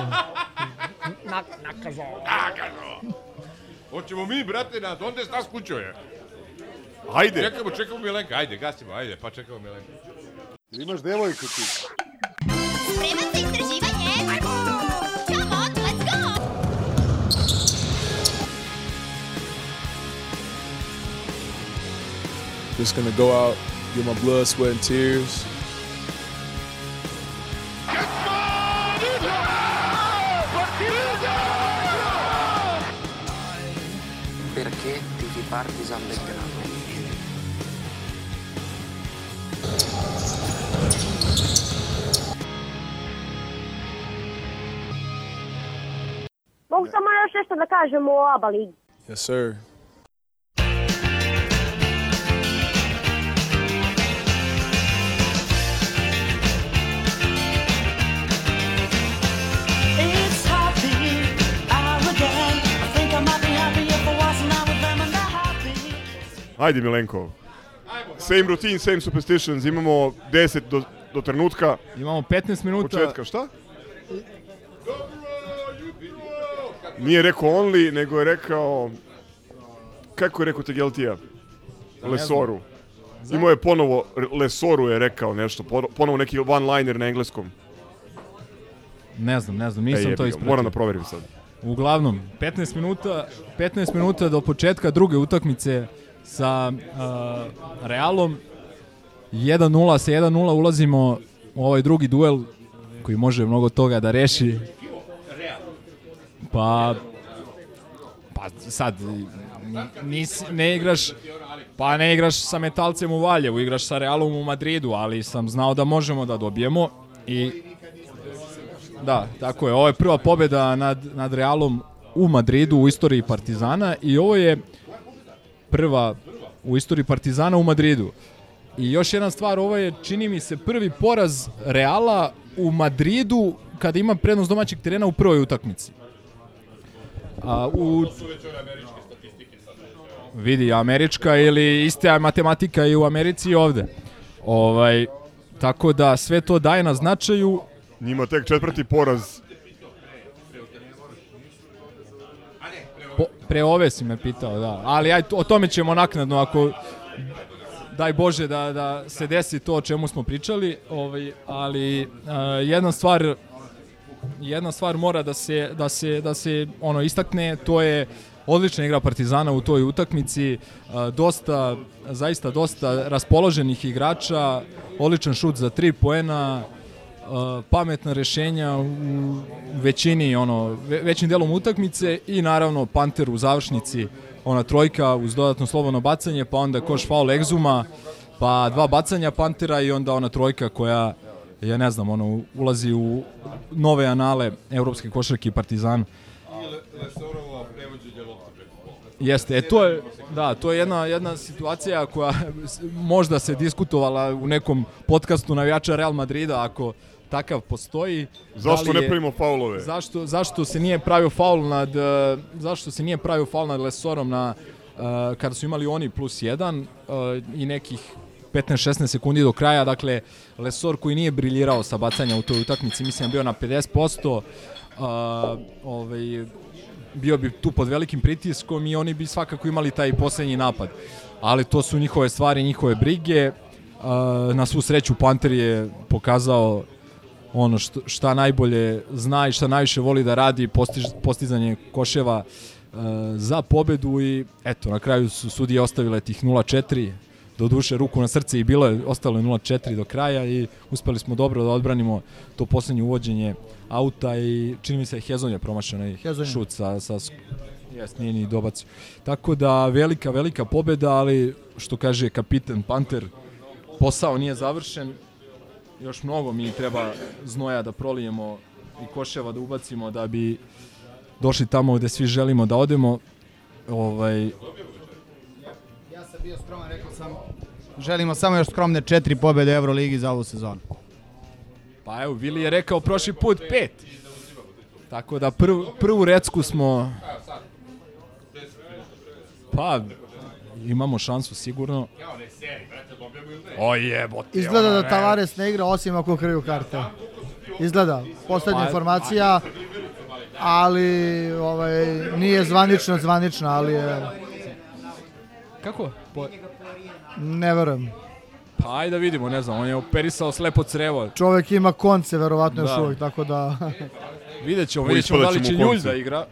Hoćemo mi, brate, na donde stas kućo je? Ajde. Čekamo, čekamo Milenka, ajde, gasimo, ajde, pa čekamo Milenka. Imaš devojku ti. Spreman za istraživanje? Just gonna go out, get my blood, sweat, and tears. Perché tifi Partizan Belgrado? Mogu samo još nešto da kažem o ABA ligi. Yes, sir. Ajde Milenko. Same routine, same superstitions. Imamo 10 do, do trenutka Imamo 15 minuta. početka. Šta? Nije rekao only, nego je rekao... Kako je rekao Tegeltija? Lesoru. Imao je ponovo, Lesoru je rekao nešto, pono- ponovo neki one-liner na engleskom. Ne znam, ne znam, E, nisam jebi to ga, ispratio. Moram da proverim sad. Uglavnom, 15 minuta, 15 minuta do početka druge utakmice sa uh, Realom. 1-0 sa 1-0 ulazimo u ovaj drugi duel koji može mnogo toga da reši. Pa pa sad nis, ne igraš pa ne igraš sa Metalcem u Valjevu, igraš sa Realom u Madridu, ali sam znao da možemo da dobijemo i da, tako je. Ovo je prva pobjeda nad, nad Realom u Madridu u istoriji Partizana i ovo je prva u istoriji Partizana u Madridu. I još jedna stvar, ovo je, čini mi se, prvi poraz Reala u Madridu kada ima prednost domaćeg terena u prvoj utakmici. A, u... Vidi, američka ili ista matematika i u Americi i ovde. Ovaj, tako da sve to daje na značaju. Njima tek četvrti poraz. Po, pre ove si me pitao, da. Ali aj, o tome ćemo naknadno ako daj Bože da, da se desi to o čemu smo pričali, ovaj, ali uh, jedna stvar jedna stvar mora da se da se da se ono istakne, to je odlična igra Partizana u toj utakmici, uh, dosta zaista dosta raspoloženih igrača, odličan šut za 3 poena, uh, pametna rešenja u većini ono ve, većim delom utakmice i naravno Panter u završnici ona trojka uz dodatno slobodno bacanje, pa onda koš faul Egzuma, pa dva bacanja Pantera i onda ona trojka koja ja ne znam, ono ulazi u nove anale evropske košarke i Partizan. Jeste, e to je da, to je jedna jedna situacija koja možda se diskutovala u nekom podcastu navijača Real Madrida ako takav postoji. Zašto Da li ne je- pravimo faulove? Zašto, zašto se nije pravio faul nad e, zašto se nije pravio faul nad Lesorom na e, kada su imali oni plus 1 i nekih 15-16 sekundi do kraja, dakle Lesor koji nije briljirao sa bacanja u toj utakmici, mislim da je bio na 50%, a, ovaj, bio bi tu pod velikim pritiskom i oni bi svakako imali taj poslednji napad. Ali to su njihove stvari, njihove brige. A, na svu sreću Panter je pokazao ono što, šta najbolje zna i šta najviše voli da radi, postiž, postizanje koševa e, za pobedu i eto, na kraju su sudije ostavile tih 0-4, do duše ruku na srce i bilo je, ostalo je 0-4 do kraja i uspeli smo dobro da odbranimo to poslednje uvođenje auta i čini mi se Hezon je promašao onaj je. šut sa, sa Jes, nije ni dobacio. Tako da velika, velika pobeda, ali što kaže kapitan Panter, posao nije završen, još mnogo mi treba znoja da prolijemo i koševa da ubacimo da bi došli tamo gde svi želimo da odemo. Ovaj, Ja sam bio skroman, rekao sam želimo samo još skromne četiri pobjede Euroligi za ovu sezonu. pa evo, Vili je rekao prošli put pet. Tako da prv, prvu recku smo... Pa, imamo šansu sigurno. O jebote. Izgleda da Tavares ne igra osim ako kriju karte. Izgleda. Poslednja Pa, informacija, ali ovaj, nije zvanična, zvanična, ali je... Kako? Po... Ne verujem. Pa ajde da vidimo, ne znam, on je operisao slepo crevo. Čovek ima konce, verovatno još Da. uvijek, tako da... Vidjet ćemo, vidjet ćemo da li će Ljulj da igra.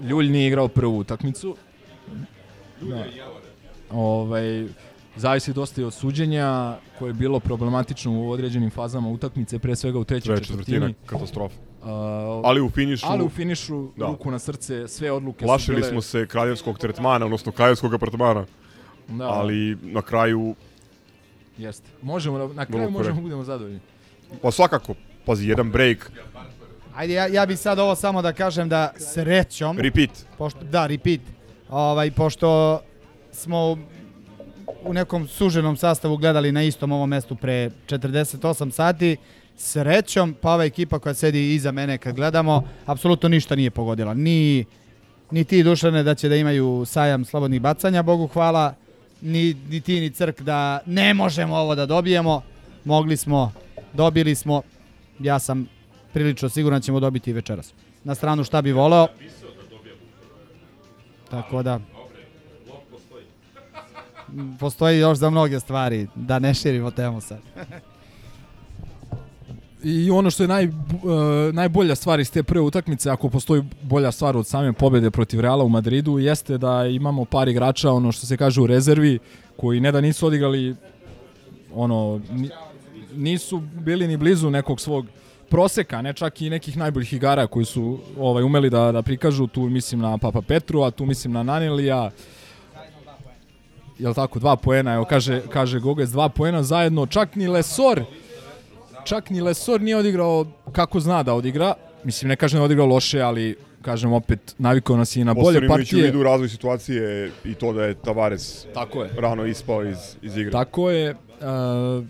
Ljulj nije igrao prvu utakmicu. Da. Ovaj, zavisi dosta i od suđenja koje je bilo problematično u određenim fazama utakmice, pre svega u trećoj Treća četvrtini. katastrofa. Uh, Ali u finišu- Ali u finišu, Da. ruku na srce, sve odluke Plašili su bile... smo se kraljevskog tretmana, odnosno kraljevskog apartmana. Da. Ali na kraju, Jeste. Možemo, da- na kraju Vrlo možemo budemo zadovoljni. pa svakako, pazi, jedan break, Ajde, ja, ja bih sad ovo samo da kažem da srećom... repeat. Pošto, da, repeat. Ovaj, pošto smo u nekom suženom sastavu gledali na istom ovom mestu pre 48 sati, srećom, pa ova ekipa koja sedi iza mene kad gledamo, apsolutno ništa nije pogodila. Ni, ni ti Dušane da će da imaju sajam slobodnih bacanja, Bogu hvala, ni, ni ti ni Crk da ne možemo ovo da dobijemo. Mogli smo, dobili smo, ja sam prilično siguran da ćemo dobiti i večeras. Na stranu šta bi voleo. Tako da... Postoji još za mnoge stvari, da ne širimo temu sad. I ono što je naj, uh, najbolja stvar iz te prve utakmice, ako postoji bolja stvar od same pobede protiv Reala u Madridu, jeste da imamo par igrača, ono što se kaže u rezervi, koji ne da nisu odigrali ono, ni- nisu bili ni blizu nekog svog proseka, ne čak i nekih najboljih igara koji su ovaj umeli da da prikažu, tu mislim na Papa Petru, a tu mislim na Nanelija. Jel tako, dva poena, evo kaže, kaže Gogec, dva poena zajedno, čak ni Lesor, čak ni Lesor nije odigrao kako zna da odigra, mislim ne kažem da odigrao loše, ali kažem opet, navikao nas i na bolje u partije. vidu razvoj situacije i to da je Tavares Tako je. rano ispao iz, iz igre. Tako je. Uh,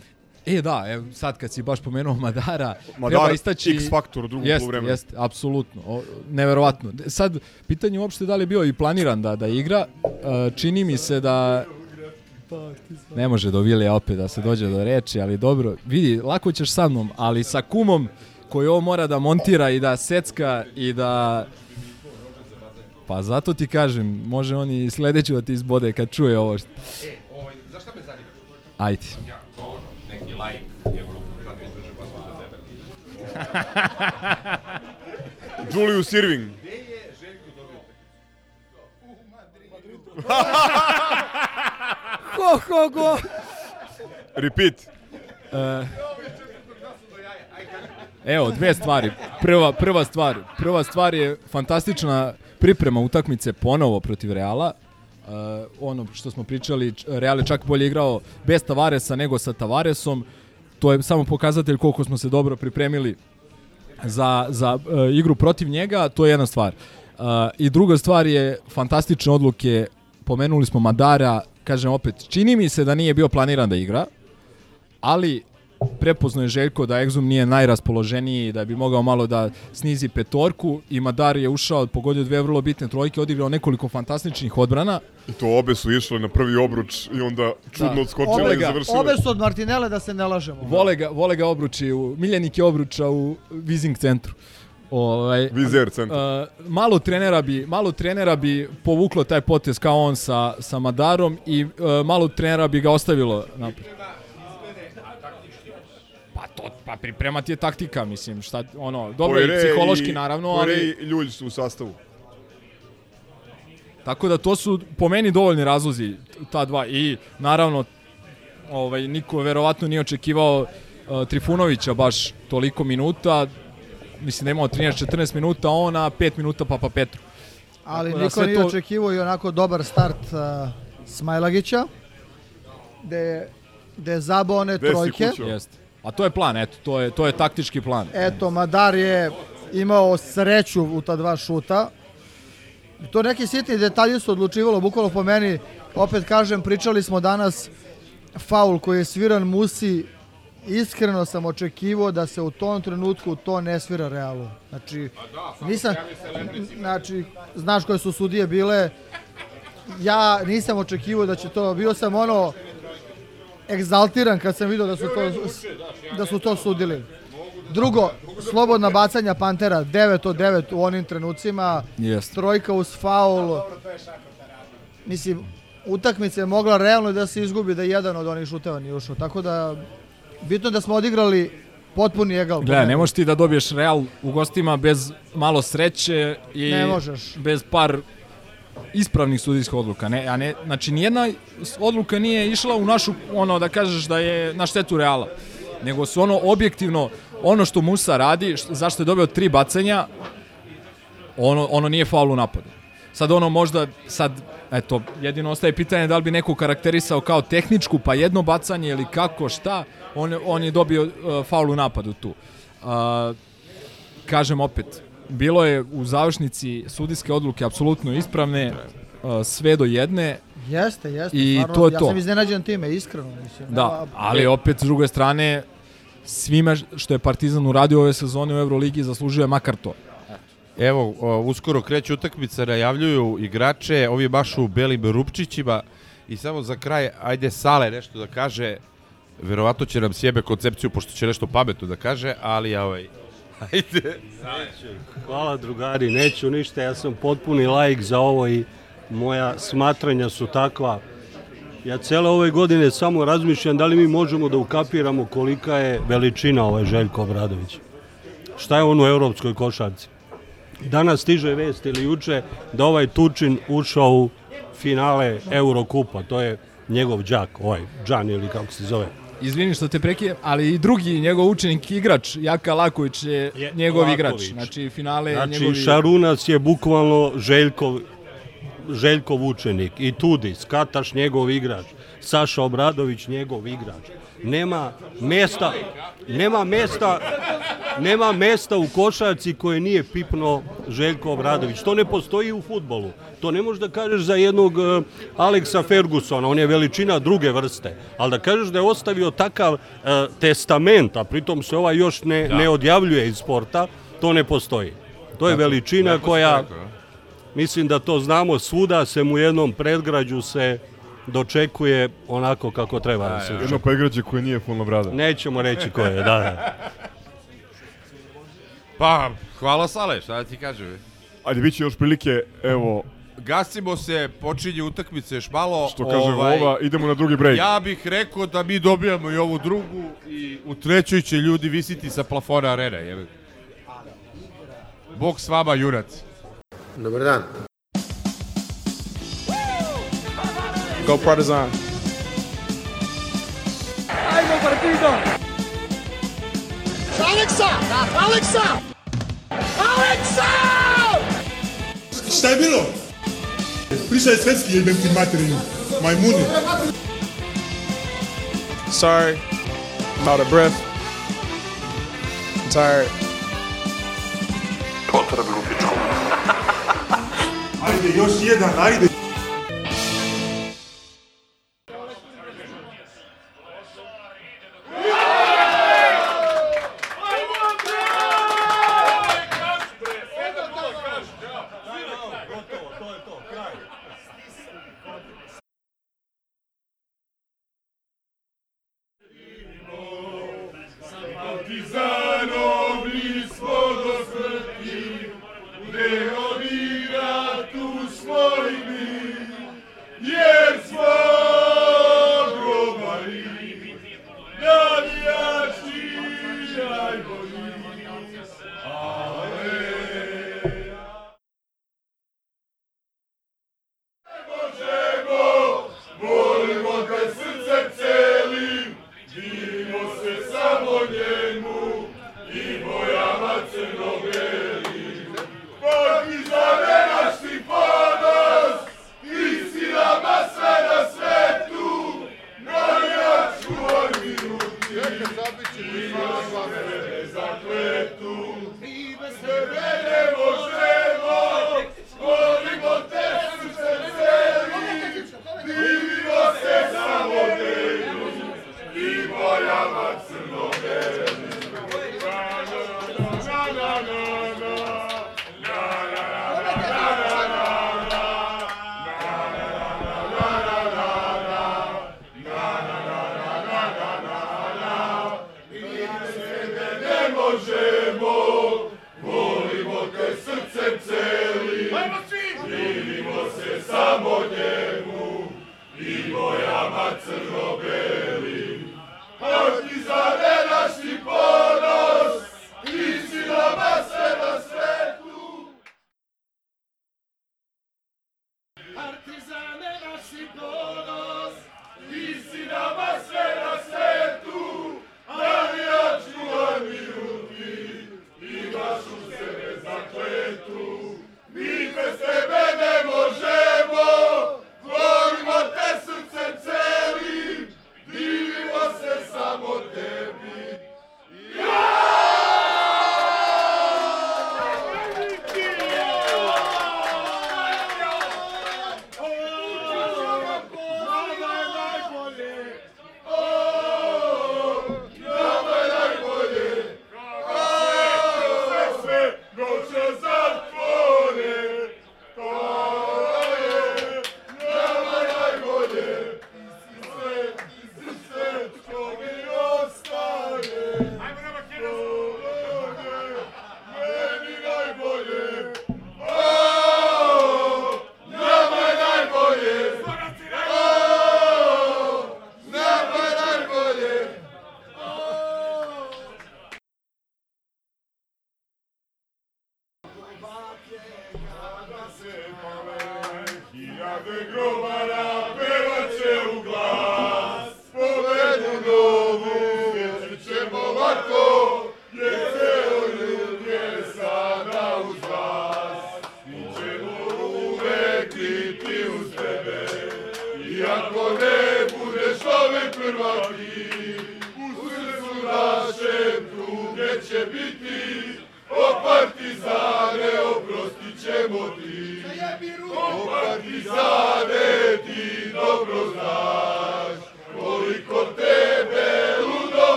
e da, evo, sad kad si baš pomenuo Madara, Madar, treba istaći... X faktor u drugom Jeste, poluvremenu. Jeste, apsolutno. O, neverovatno. Sad, pitanje je uopšte da li je bio i planiran da, da igra. Uh, čini mi se da ne može do Vilija opet da se dođe do reči, ali dobro. Vidi, lako ćeš sa mnom, ali sa kumom koji ovo mora da montira i da secka i da... Pa zato ti kažem, može on i sledeći da ti izbode kad čuje ovo. Što... Zašto me zanima? Ajde. Neki like je sad mi drže pa sam za tebe. Julius Ho, ho, go! Repeat. E, Evo, dve stvari. Prva, prva stvar, prva stvar je fantastična priprema utakmice ponovo protiv Reala. Uh, ono što smo pričali, Real je čak bolje igrao bez Tavaresa nego sa Tavaresom. To je samo pokazatelj koliko smo se dobro pripremili za, za uh, igru protiv njega, to je jedna stvar. Uh, I druga stvar je fantastične odluke, pomenuli smo Madara, kažem opet, čini mi se da nije bio planiran da igra, ali prepoznao je Željko da Exum nije najraspoloženiji da bi mogao malo da snizi petorku i Madar je ušao, pogodio dve vrlo bitne trojke, odigrao nekoliko fantastičnih odbrana. I to obe su išle na prvi obruč i onda čudno Da. odskočile Obe, i završile. obe su od Martinele da se ne lažemo. Vole ga, vole ga obruči, u, miljenik je obruča u Vizing centru. Ovaj, Vizer centar. Uh, malo trenera bi malo trenera bi povuklo taj potez kao on sa sa Madarom i uh, malo trenera bi ga ostavilo napred. Pa to pa pripremati je taktika, mislim, šta ono, dobro i psihološki i- naravno, Poire ali i Ljulj su u sastavu. Tako da to su po meni dovoljni razlozi ta dva i naravno ovaj niko verovatno nije očekivao uh, Trifunovića baš toliko minuta. Mislim da je imao 13-14 minuta, on a 5 minuta Papa Petru. Ali Tako da niko sve nije to- očekivao i onako dobar start uh, Smajlagića, gde, je- gde je zabao one trojke. Jeste. A to je plan, eto, to je to je taktički plan. Eto, Madar je imao sreću u ta dva šuta. To neki sitni detalji su odlučivalo, bukvalno po meni, opet kažem, pričali smo danas faul koji je sviran Musi, iskreno sam očekivao da se u tom trenutku to ne svira realu. Znači, nisam, znači, znaš koje su sudije bile, ja nisam očekivao da će to, bio sam ono, egzaltiran kad sam vidio da su to, da su to sudili. Drugo, slobodna bacanja Pantera, 9 od 9 u onim trenucima, Jeste. trojka uz faul. Mislim, utakmica je mogla realno da se izgubi da jedan od onih šuteva nije ušao. Tako da, bitno da smo odigrali potpuni egal. Gle, ne možeš ti da dobiješ Real u gostima bez malo sreće i Ne možeš. bez par ispravnih sudijskih odluka. Ne, a ne, znači nijedna odluka nije išla u našu, ono da kažeš da je na štetu Reala. Nego su ono objektivno, ono što Musa radi, št- zašto je dobio tri bacanja, ono, ono nije faul u napadu. Sad ono možda, sad, eto, jedino ostaje pitanje da li bi neko karakterisao kao tehničku, pa jedno bacanje ili kako, šta, on, on je dobio uh, faul u napadu tu. Uh, kažem opet, bilo je u završnici sudijske odluke apsolutno ispravne, uh, sve do jedne, Jeste, jeste. I stvarno, to je ja to. sam iznenađen time, iskreno. Mislim, Da, nema- ali opet s druge strane svime što je Partizan uradio ove sezone u Euroligi zaslužuje makar to. Evo, o, uskoro kreće utakmica, najavljuju igrače, ovi baš u belim rupčićima i samo za kraj, ajde Sale nešto da kaže, verovatno će nam sjebe koncepciju, pošto će nešto pametno da kaže, ali ovaj, ajde. Hvala drugari, neću ništa, ja sam potpuni laik za ovo i moja smatranja su takva. Ja cele ove godine samo razmišljam da li mi možemo da ukapiramo kolika je veličina ovaj Željko Obradović. Šta je on u evropskoj košarci? Danas stiže vest ili juče da ovaj Tučin ušao u finale Eurokupa. To je njegov đak, ovaj Džan ili kako se zove. Izvini što te prekijem, ali i drugi njegov učenik igrač, Jaka Laković je njegov Laković. igrač. Znači, finale Znači, njegovi... Šarunas je bukvalno Željkov, Željkov učenik i Tudis, Kataš njegov igrač, Saša Obradović njegov igrač. Nema mesta, nema mesta, nema mesta u košarci koje nije pipno Željko Obradović. To ne postoji u futbolu. To ne možeš da kažeš za jednog uh, Aleksa Fergusona, on je veličina druge vrste. Ali da kažeš da je ostavio takav uh, testament, a pritom se ovaj još ne, Da. ne odjavljuje iz sporta, to ne postoji. To je veličina koja, mislim da to znamo, svuda se mu jednom predgrađu se dočekuje onako kako treba da se Jedno dočekuje. pregrađe koje nije fulno brada. Nećemo reći ko je, da, da. Pa, hvala Sale, šta da ti kažem. Ajde, bit će još prilike, evo, Gasimo se, počinje utakmice još malo. što kaže Vova, idemo na drugi break. Ja bih rekao da mi dobijamo i ovu drugu i u trećoj će ljudi visiti sa plafona arene. Jer... Bog s vama, jurac. Dobar dan. Go Partizan. Ajmo partido! Aleksa! Aleksa! Aleksa! Šta je bilo? Pričaj svetski jebem ti materinu. Majmuni. Sorry about a breath. I'm tired. Potreb lupičkom. Ajde, još jedan, ajde.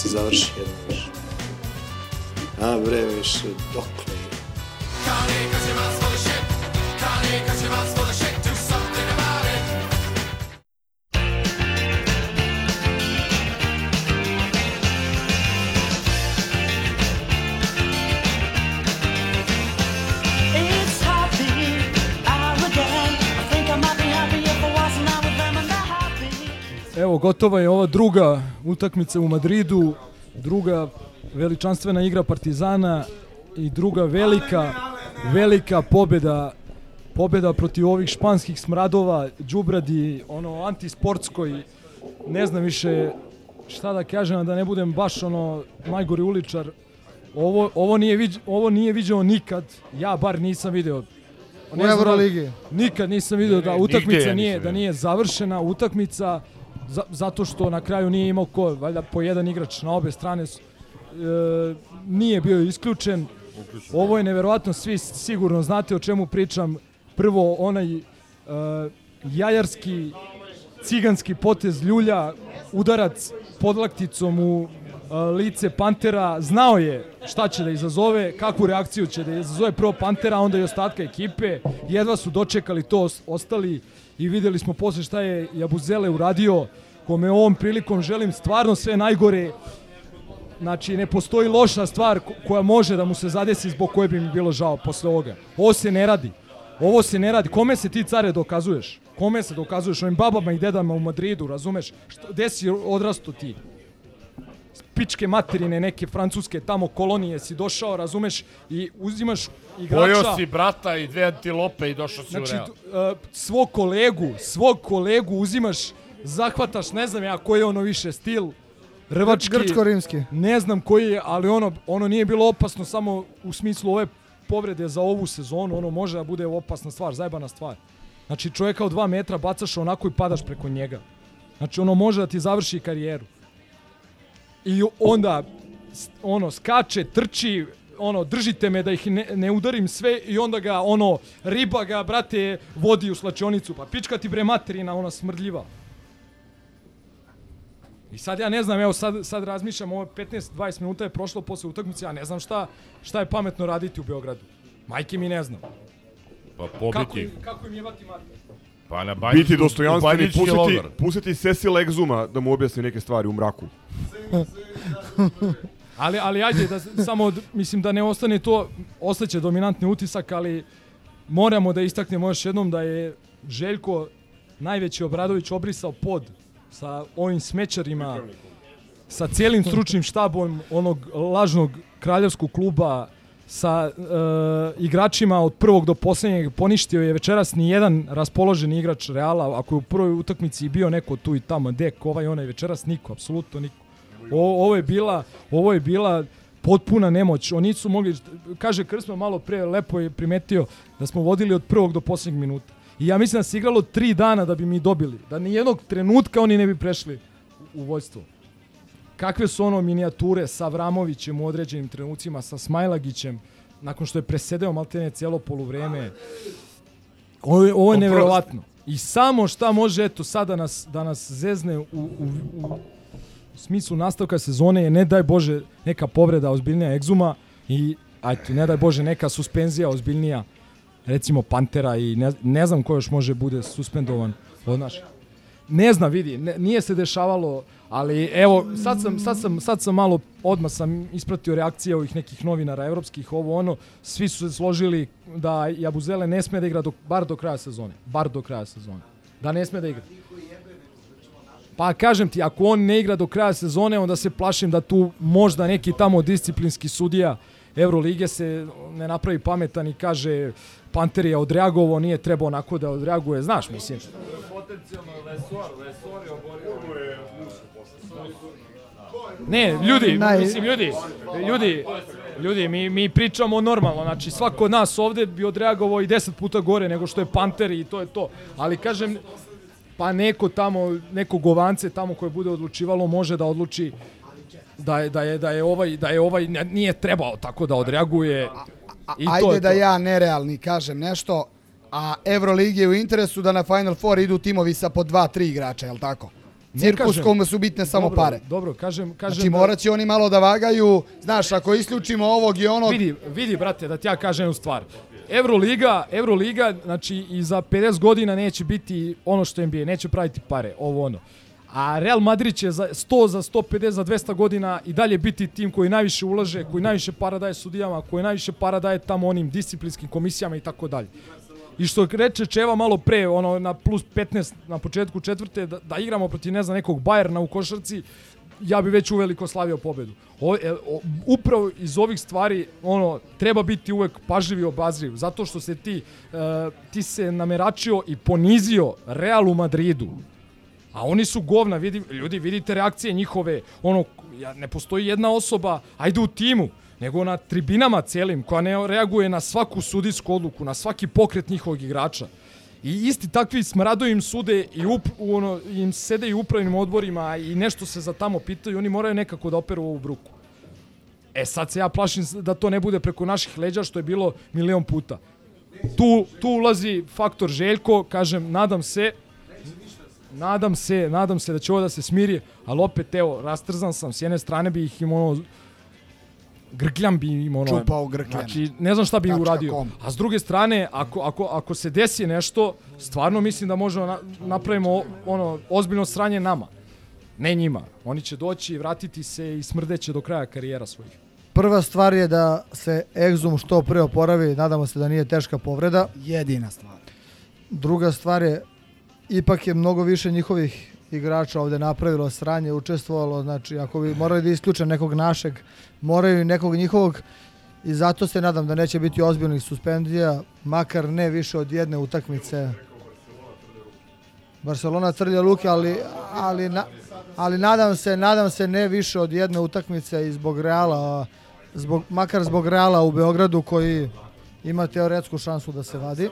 Se završi jedno više. A bre, više, dokle je? It's happy hour again. I think I might be happy if I wasn't out with them and they're happy. Evo, gotova je ova druga utakmica u Madridu, druga veličanstvena igra Partizana i druga velika, velika pobjeda pobjeda protiv ovih španskih smradova, đubradi, ono antisportskoj, ne znam više šta da kažem, da ne budem baš ono najgori uličar. Ovo, ovo, nije, viđ, ovo nije viđao nikad, ja bar nisam video. U Ne znam da- Euroligi. Nikad nisam video da utakmica nije, da nije završena utakmica za, zato što na kraju nije imao ko, valjda po jedan igrač na obe strane e, nije bio isključen. Ovo je neverovatno, svi sigurno znate o čemu pričam. Prvo onaj e, jajarski ciganski potez ljulja, udarac podlakticom u lice Pantera, znao je šta će da izazove, kakvu reakciju će da izazove prvo Pantera, onda i ostatka ekipe. Jedva su dočekali to os- ostali i videli smo posle šta je Jabuzele uradio, kome ovom prilikom želim stvarno sve najgore. Znači, ne postoji loša stvar ko- koja može da mu se zadesi zbog koje bi mi bilo žao posle ovoga. Ovo se ne radi. Ovo se ne radi. Kome se ti care dokazuješ? Kome se dokazuješ? Ovim babama i dedama u Madridu, razumeš? Gde si odrasto ti? Pičke materine neke francuske tamo kolonije si došao, razumeš, i uzimaš igrača... Pojeo si brata i dve antilope i došao si Znači, u Real. uh, svog kolegu, svog kolegu uzimaš, zahvataš, ne znam ja koji je ono više stil, rvački. Grčko-rimski. Ne znam koji je, ali ono, ono nije bilo opasno samo u smislu ove povrede za ovu sezonu, ono može da bude opasna stvar, zajebana stvar. Znači čovjeka od dva metra bacaš onako i padaš preko njega. Znači ono može da ti završi karijeru. I onda ono skače, trči, ono držite me da ih ne, ne udarim sve i onda ga ono riba ga brate vodi u slačionicu. Pa pička ti bre materina ona smrdljiva. I sad ja ne znam, evo sad, sad razmišljam, ovo 15-20 minuta je prošlo posle utakmice, ja ne znam šta, šta je pametno raditi u Beogradu. Majke mi ne znam. Pa Kako pobiti. im, kako im jebati mater? Pa na banjički, Biti dostojanstveni, pustiti, pustiti Cecil Exuma da mu objasni neke stvari u mraku. ali, ali ajde, da, samo, mislim da ne ostane to, ostaće dominantni utisak, ali moramo da istaknemo još jednom da je Željko najveći Obradović obrisao pod sa ovim smećarima, sa cijelim stručnim štabom onog lažnog kraljevskog kluba, sa e, igračima od prvog do posljednjeg poništio je večeras ni jedan raspoloženi igrač Reala, ako je u prvoj utakmici bio neko tu i tamo, dek, ovaj, onaj, večeras niko, apsolutno niko. O, ovo je bila, ovo je bila potpuna nemoć. Oni nisu mogli, kaže Krsma malo pre, lepo je primetio da smo vodili od prvog do posljednjeg minuta. I ja mislim da se igralo tri dana da bi mi dobili. Da ni jednog trenutka oni ne bi prešli u vojstvo. Kakve su ono minijature sa Vramovićem u određenim trenucima, sa Smajlagićem, nakon što je presedeo maltene cijelo poluvreme. Ovo je, ovo je neverovatno. I samo šta može eto sada nas, da nas zezne u, u, u smislu nastavka sezone je ne daj Bože neka povreda ozbiljnija egzuma i ajte, ne daj Bože neka suspenzija ozbiljnija recimo Pantera i ne, ne znam ko još može bude suspendovan od naših. Ne znam, vidi, ne, nije se dešavalo, ali evo, sad sam, sad sam, sad sam malo, odmah sam ispratio reakcije ovih nekih novinara evropskih, ovo ono, svi su se složili da Jabuzele ne sme da igra do, bar do kraja sezone. Bar do kraja sezone. Da ne sme da igra. Pa kažem ti, ako on ne igra do kraja sezone, onda se plašim da tu možda neki tamo disciplinski sudija Evrolige se ne napravi pametan i kaže Panter je odreagovao, nije trebao onako da odreaguje, znaš, mislim. Potencijalno Lesor, Lesor je oborio. Ne, ljudi, Naj- mislim, ljudi, ljudi, ljudi, mi, mi pričamo normalno, znači svako od nas ovde bi odreagovao i 10 puta gore nego što je Panter i to je to. Ali kažem, pa neko tamo, neko govance tamo koje bude odlučivalo može da odluči da je, da je, da je ovaj, da je ovaj nije trebao tako da odreaguje. I to Ajde je da to. ja nerealni kažem nešto, a Euroligi je u interesu da na Final Four idu timovi sa po dva, tri igrača, je li tako? Ne Cirkus kažem. kome su bitne samo Dobro, pare. Dobro, kažem, kažem Znači morat će oni malo da vagaju, znaš, ako isključimo ovog i onog... Vidi, vidi, brate, da ti ja kažem jednu stvar. Euroliga, Euroliga, znači i za 50 godina neće biti ono što je NBA, neće praviti pare, ovo ono. A Real Madrid će za 100, za 150, za 200 godina i dalje biti tim koji najviše ulaže, koji najviše para daje sudijama, koji najviše para daje tamo onim disciplinskim komisijama i tako dalje. I što reče Čeva malo pre, ono na plus 15 na početku četvrte, da, da igramo protiv ne znam nekog Bajerna u košarci, ja bi već uveliko slavio pobedu. O, e, o, upravo iz ovih stvari ono treba biti uvek pažljiv i obazriv zato što se ti e, ti se nameračio i ponizio Realu Madridu. A oni su govna, vidi, ljudi, vidite reakcije njihove, ono, ne postoji jedna osoba, ajde u timu, nego na tribinama celim, koja ne reaguje na svaku sudijsku odluku, na svaki pokret njihovog igrača. I isti takvi smradovi im sude i up, ono, im sede i upravnim odborima i nešto se za tamo pitaju, oni moraju nekako da operu ovu bruku. E sad se ja plašim da to ne bude preko naših leđa što je bilo milion puta. Tu, tu ulazi faktor Željko, kažem, nadam se, nadam se, nadam se da će ovo da se smiri, ali opet evo, rastrzan sam, s jedne strane bi ih im ono, grkljam bi im ono, Čupao grkljan. znači ne znam šta bi Tačka uradio. com. A s druge strane, ako, ako, ako se desi nešto, stvarno mislim da možemo na, napravimo ono, ozbiljno sranje nama. Ne njima. Oni će doći, vratiti se i smrdeće do kraja karijera svojih. Prva stvar je da se Exum što pre oporavi, nadamo se da nije teška povreda. Jedina stvar. Druga stvar je, ipak je mnogo više njihovih igrača ovde napravilo sranje, učestvovalo, znači ako bi morali da isključe nekog našeg, moraju i nekog njihovog i zato se nadam da neće biti ozbiljnih suspendija, makar ne više od jedne utakmice. Barcelona trlja luke, ali, ali, na, ali nadam se, nadam se ne više od jedne utakmice i zbog Reala, zbog, makar zbog Reala u Beogradu koji ima teoretsku šansu da se vadi.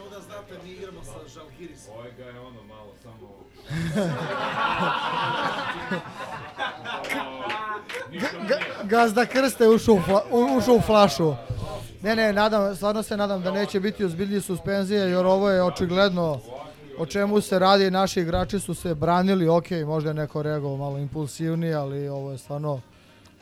Gazda Krste ušao u, fla, ušao u flašu. Ne, ne, nadam, stvarno se nadam da neće biti ozbiljnije suspenzije, jer ovo je očigledno o čemu se radi. Naši igrači su se branili, ok, možda je neko reagovao malo impulsivnije, ali ovo je stvarno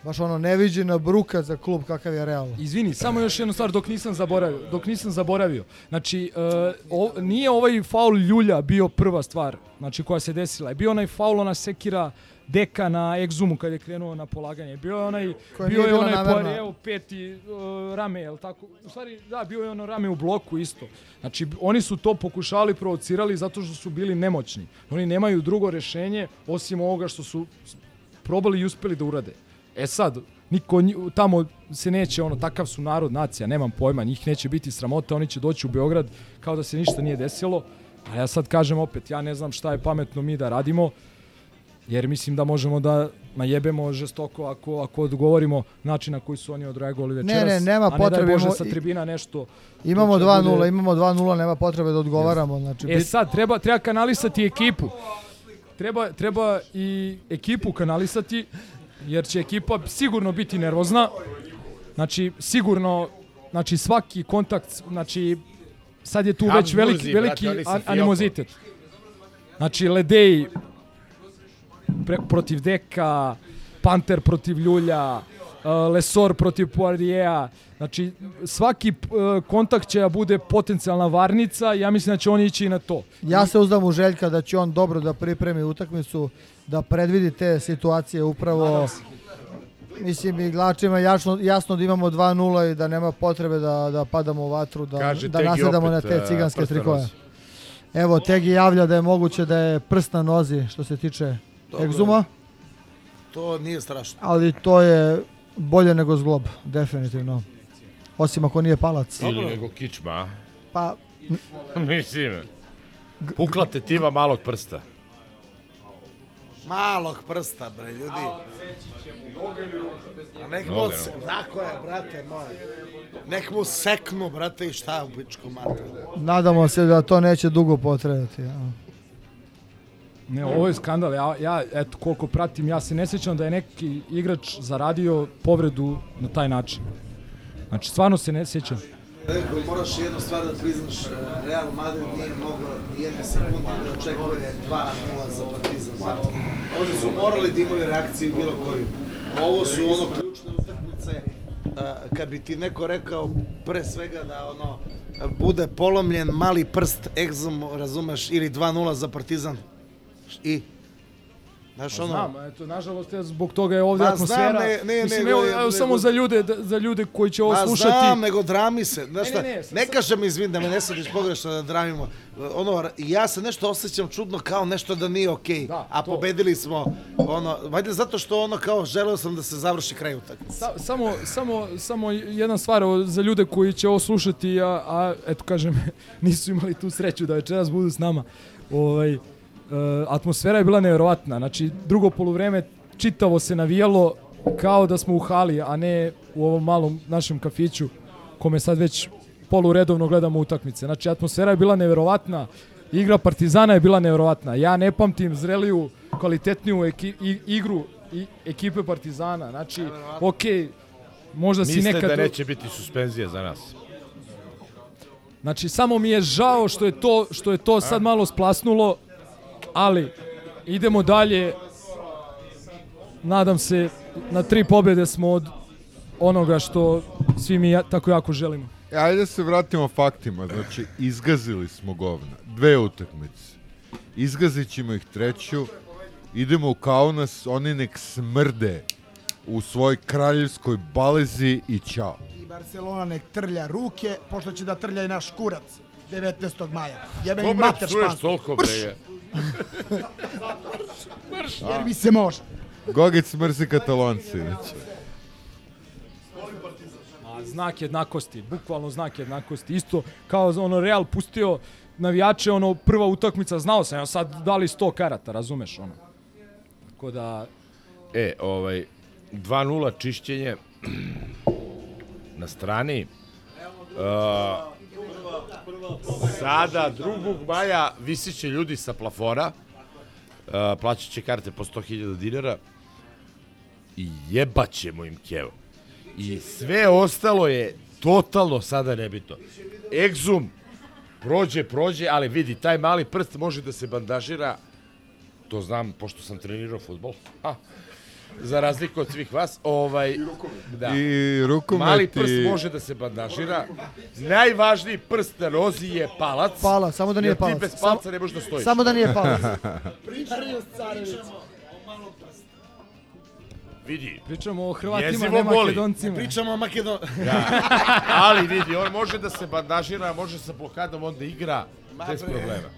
baš ono neviđena bruka za klub kakav je Real. Izvini, samo još jednu stvar dok nisam zaboravio. Dok nisam zaboravio. Znači, uh, o, nije ovaj faul Ljulja bio prva stvar znači, koja se desila. Je bio onaj faul, ona sekira deka na egzumu kad je krenuo na polaganje. Bio je onaj, Koja bio je onaj. Poirier peti uh, rame, jel tako? U stvari, da, bio je ono rame u bloku isto. Znači, oni su to pokušali, provocirali zato što su bili nemoćni. Oni nemaju drugo rešenje osim ovoga što su probali i uspeli da urade. E sad, niko tamo se neće, ono, takav su narod, nacija, nemam pojma, njih neće biti sramota, oni će doći u Beograd kao da se ništa nije desilo. A ja sad kažem opet, ja ne znam šta je pametno mi da radimo, jer mislim da možemo da najebemo žestoko ako, ako odgovorimo način na koji su oni odreagovali Ne, večeras. ne, nema a ne potrebe, daj Bože sa tribina nešto. Imamo će 2-0, bude- imamo 2-0, nema potrebe da odgovaramo. Znači, E sad, treba, treba kanalisati ekipu. Treba, treba i ekipu kanalisati, jer će ekipa sigurno biti nervozna. Znači, sigurno, znači svaki kontakt, znači sad je tu već veliki, brate, veliki Fiokom. animozitet. Znači, Ledej pre, protiv Deka, Panter protiv Ljulja, uh, Lesor protiv Poiriera. Znači, svaki uh, kontakt će da bude potencijalna varnica i ja mislim da će oni ići i na to. Ja se uzdam u Željka da će on dobro da pripremi utakmicu, da predvidi te situacije upravo. Mislim, igračima jasno, jasno da imamo 2-0 i da nema potrebe da, da padamo u vatru, da, Kaže da nasedamo na opet, te e, ciganske trikove. Evo, Tegi javlja da je moguće da je prst na nozi što se tiče Dobro. egzuma, To nije strašno. ali to je bolje nego zglob, definitivno. Osim ako nije palac. Ili nego kičma? Pa, Mislim, pukla tetiva malog prsta. Malog prsta, bre, ljudi. A nek mu, se, tako je, brate moj. Nek mu seknu, brate, i šta u pičku mater. nadamo se da to neće dugo potrajati. Ja. Ne, ovo je skandal. Ja, ja, eto, koliko pratim, ja se ne sjećam da je neki igrač zaradio povredu na taj način. Znači, stvarno se ne sjećam. Rekao, moraš jednu stvar da priznaš, Real Madrid nije mogao jedne sekunde da očekuje 2-0 za Partizan. Znate. Oni su morali da imaju reakciju bilo koju. Ovo su ono ključne utakmice, kad bi ti neko rekao pre svega da ono bude polomljen mali prst egzom, razumeš, ili 2-0 za Partizan. I Znaš, Pa ono, Znam, eto, nažalost, ja, zbog toga je ovdje znam, atmosfera. ne- ne, Mislim, nego- evo, nego- samo za ljude, da- za ljude koji će ovo Ma slušati. znam, nego drami se. Znaš Ne, šta, ne, ne, ne, ne, kažem, izvin, da me ne sadiš pogrešno da dramimo. Ono, ja se nešto osjećam čudno kao nešto da nije okej, a pobedili smo, ono, valjda zato što ono kao želeo sam da se završi kraj utakmice. Sa, samo, samo, samo jedna stvar za ljude koji će ovo slušati, a, a eto kažem, nisu imali tu sreću da večeras budu s nama. Ovaj, atmosfera je bila nevjerovatna. Znači, drugo poluvreme čitavo se navijalo kao da smo u hali, a ne u ovom malom našem kafiću kome sad već poluredovno gledamo utakmice. Znači, atmosfera je bila nevjerovatna, igra Partizana je bila nevjerovatna. Ja ne pamtim zreliju, kvalitetniju eki, i, igru i, ekipe Partizana. Znači, okej, možda si Misle nekad... da neće biti suspenzija za nas. Znači, samo mi je žao što je to, što je to sad malo splasnulo, ali idemo dalje. Nadam se, na tri pobjede smo od onoga što svi mi ja, tako jako želimo. E, Ajde da se vratimo faktima. Znači, izgazili smo govna. Dve utakmice. Izgazit ćemo ih treću. Idemo u Kaunas, oni nek smrde u svojoj kraljevskoj balezi i čao. I Barcelona nek trlja ruke, pošto će da trlja i naš kurac 19. maja. Jebe mi Dobro, mater psuješ špansku. toliko, bre, je. Mrš, jer mi se može. Gogec mrzi katalonci. Znači. A, znak jednakosti, bukvalno znak jednakosti. Isto kao ono Real pustio navijače, ono prva utakmica, znao sam, ja sad dali 100 karata, razumeš ono. Tako da, E, ovaj, 2-0 čišćenje na strani. Uh, sada, 2. maja, visit će ljudi sa plafora. Uh, plaćat će karte po 100.000 dinara. I jebat ćemo im kevo. I sve ostalo je totalno sada nebitno. Exum prođe, prođe, ali vidi, taj mali prst može da se bandažira to znam, pošto sam trenirao futbol. A, za razliku od svih vas. Ovaj, da. I rukomet Mali prst i- može da se bandažira. Najvažniji prst na nozi je palac. Palac, samo da nije jer palac. ti bez palca ne možeš da stojiš. samo da nije palac. Vidi. Pričamo o Hrvatima, Jezivo ne boli. Makedoncima. Pričamo o Makedon... Da. Ali vidi, on može da se bandažira, može sa blokadom onda igra bez bre. problema.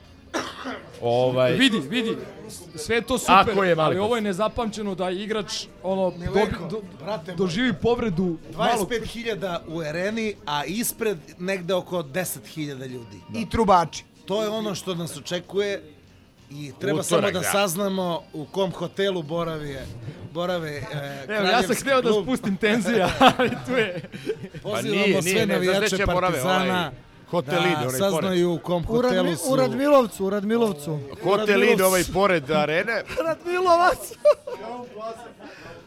Ovaj, Vidi, vidi, sve je to super, Ako je ali ovo je nezapamćeno da igrač ono, dobi, Mileko, do, brate moj. doživi povredu malog 25.000 u areni, a ispred negde oko 10.000 ljudi. I trubači. To je ono što nas očekuje i treba Utorak, samo da, da. saznamo u kom hotelu borave, borave e, Evo, ja sam htio da spustim tenzija, ali tu je. Pozivamo Pa nije, sve nije, ne, navijače će borave, Partizana ovaj Hotelin, da onaj saznaju u kom U, hotelu Radmi, su. u Radmilovcu, u Radmilovcu. Hotelin ovaj pored arene. Radmilovac!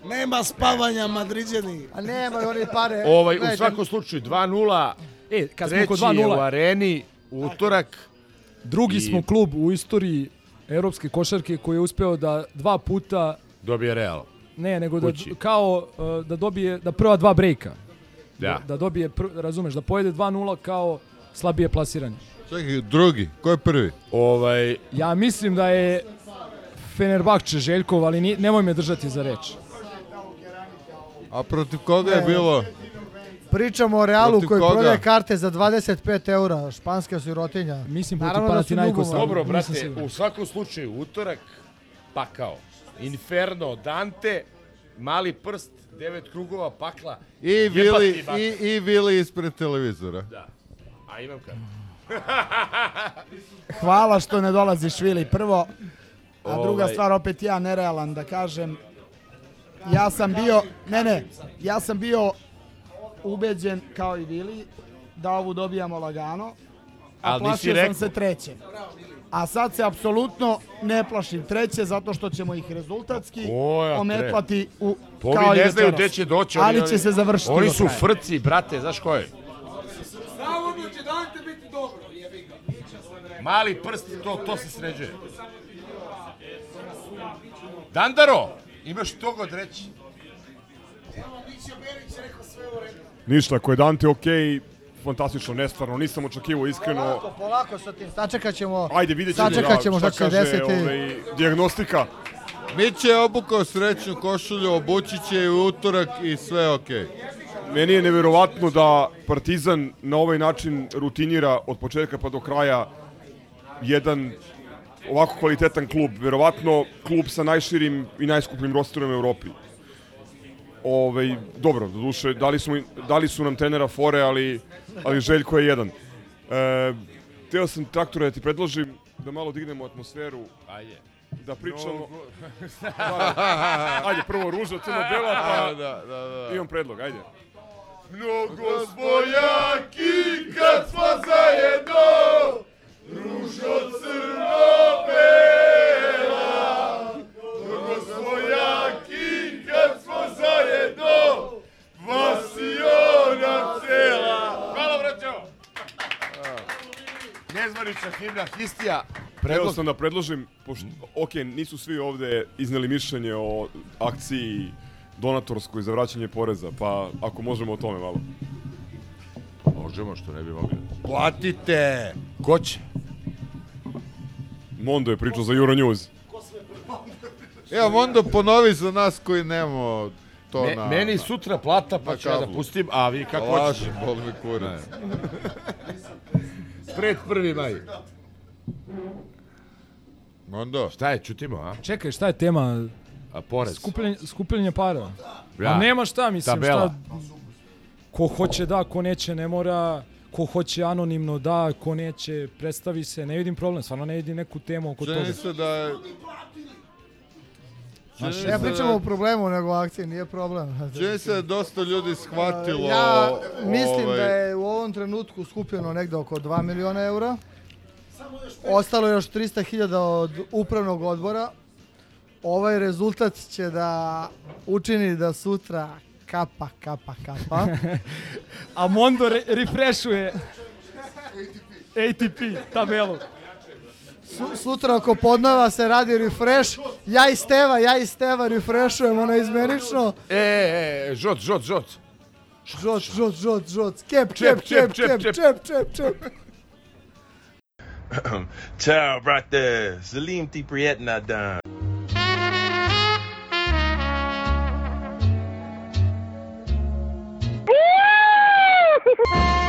Nema spavanja, Madriđani. A nema oni pare. Ovaj, u svakom slučaju 2-0. E, kad smo treći kod je 2:0. u areni, utorak. Drugi I- smo klub u istoriji evropske košarke koji je uspeo da dva puta Dobije Real. ne, nego da Kući. kao uh, da dobije da prva dva brejka. Da. Da dobije pr, razumeš da pojede 2:0 kao slabije plasiranje. Čekaj, drugi, ko je prvi? Ovaj, Ja mislim da je Fenerbahče Željkov, ali ni, nemoj me držati za reč. A protiv koga je Ne. bilo? Pričamo o Realu Protiv koji koga? prodaje karte za 25 eura, španska sirotinja. Mislim Naravno da su ljubomoru. Dobro, brate, u svakom slučaju, utorak, pakao. Inferno, Dante, mali prst, devet krugova, pakla. I Vili, i, i Vili ispred televizora. Da. A imam kartu. Hvala što ne dolaziš Vili prvo. A druga Ovaj. stvar, opet ja nerealan da kažem. Ja sam bio, ne ne, ja sam bio ubeđen kao i Vili da ovu dobijamo lagano. A Ali plašio sam se treće. A sad se apsolutno ne plašim treće zato što ćemo ih rezultatski O, ja ometlati u kao i ne znaju večeras. gde će doći. Ali će se završiti Oni su frci, brate, znaš ko je? Navodno će Dante biti dobro, jebi ga. Mali prst, to, to se sređuje. Dandaro, imaš toga od reći. Mića Berić rekao sve u redu. Ništa, ako je Dante okej, fantastično, nestvarno, nisam očekivao iskreno. Polako, polako sa tim, sačekat ćemo, Ajde, vidjet ćemo sačekat ćemo šta šta će kaže desiti. ovaj, dijagnostika. Miće je obukao srećnu košulju, obući će je u utorak i sve je okej. Meni je neverovatno da Partizan na ovaj način rutinira od početka pa do kraja jedan ovako kvalitetan klub. Verovatno klub sa najširim i najskupljim rosterom u Evropi. Ovaj, dobro, doduše, dali su, mi- dali su nam trenera Fore, ali, ali Željko je jedan. E, teo sam traktore da ti predložim da malo dignemo atmosferu. Ajde. Da pričamo... Mnogo. Da, ajde, prvo ruža, crno-bela, pa Da, da, da. imam predlog, ajde. Mnogo smo jaki kad smo zajedno, ružo. Mnogo smo jaki kad smo zajedno, vas i ona cela. Hvala, braćo! Nezvanična himna Histija. Predlog sam da predložim, pošto, ok, nisu svi ovde izneli mišljenje o akciji donatorskoj za vraćanje poreza, pa ako možemo o tome malo. Možemo, što ne bi mogli. Platite! Ko će? Mondo je pričao za Euronews. Evo, onda ponovi za nas koji nemamo to Me, na... meni sutra plata, pa ću ja da pustim, a vi kako hoćete. Lažem, boli me kurac. Pred prvi maj. Mondo. Šta je, čutimo, a? Čekaj, šta je tema? A porez. Skupljenje, skupljenje para. Ja. A nema šta, mislim, Tabela. šta... Ko hoće da, ko neće ne mora, ko hoće anonimno da, ko neće predstavi se, ne vidim problem, stvarno ne vidim neku temu oko Čini toga. se da je... Se pričamo da- o problemu, nego o akciji, nije problem. Čini se da dosta ljudi shvatilo... Ja mislim ovaj, da je u ovom trenutku skupljeno negde oko 2 miliona eura. Ostalo je još 300.000 od upravnog odbora. Ovaj rezultat će da učini da sutra kapa, kapa, kapa. A Mondo re refreshuje ATP tabelu. Su, sutra oko podnava se radi refresh, ja i Steva, ja i Steva refreshujemo na izmenično. E, e, žot, žot, žot. Žot, žot, žot, žot. Kep, čep, čep, čep, čep, čep, čep, čep. Ciao, brate. Zalim ti prijetna dan. Bye.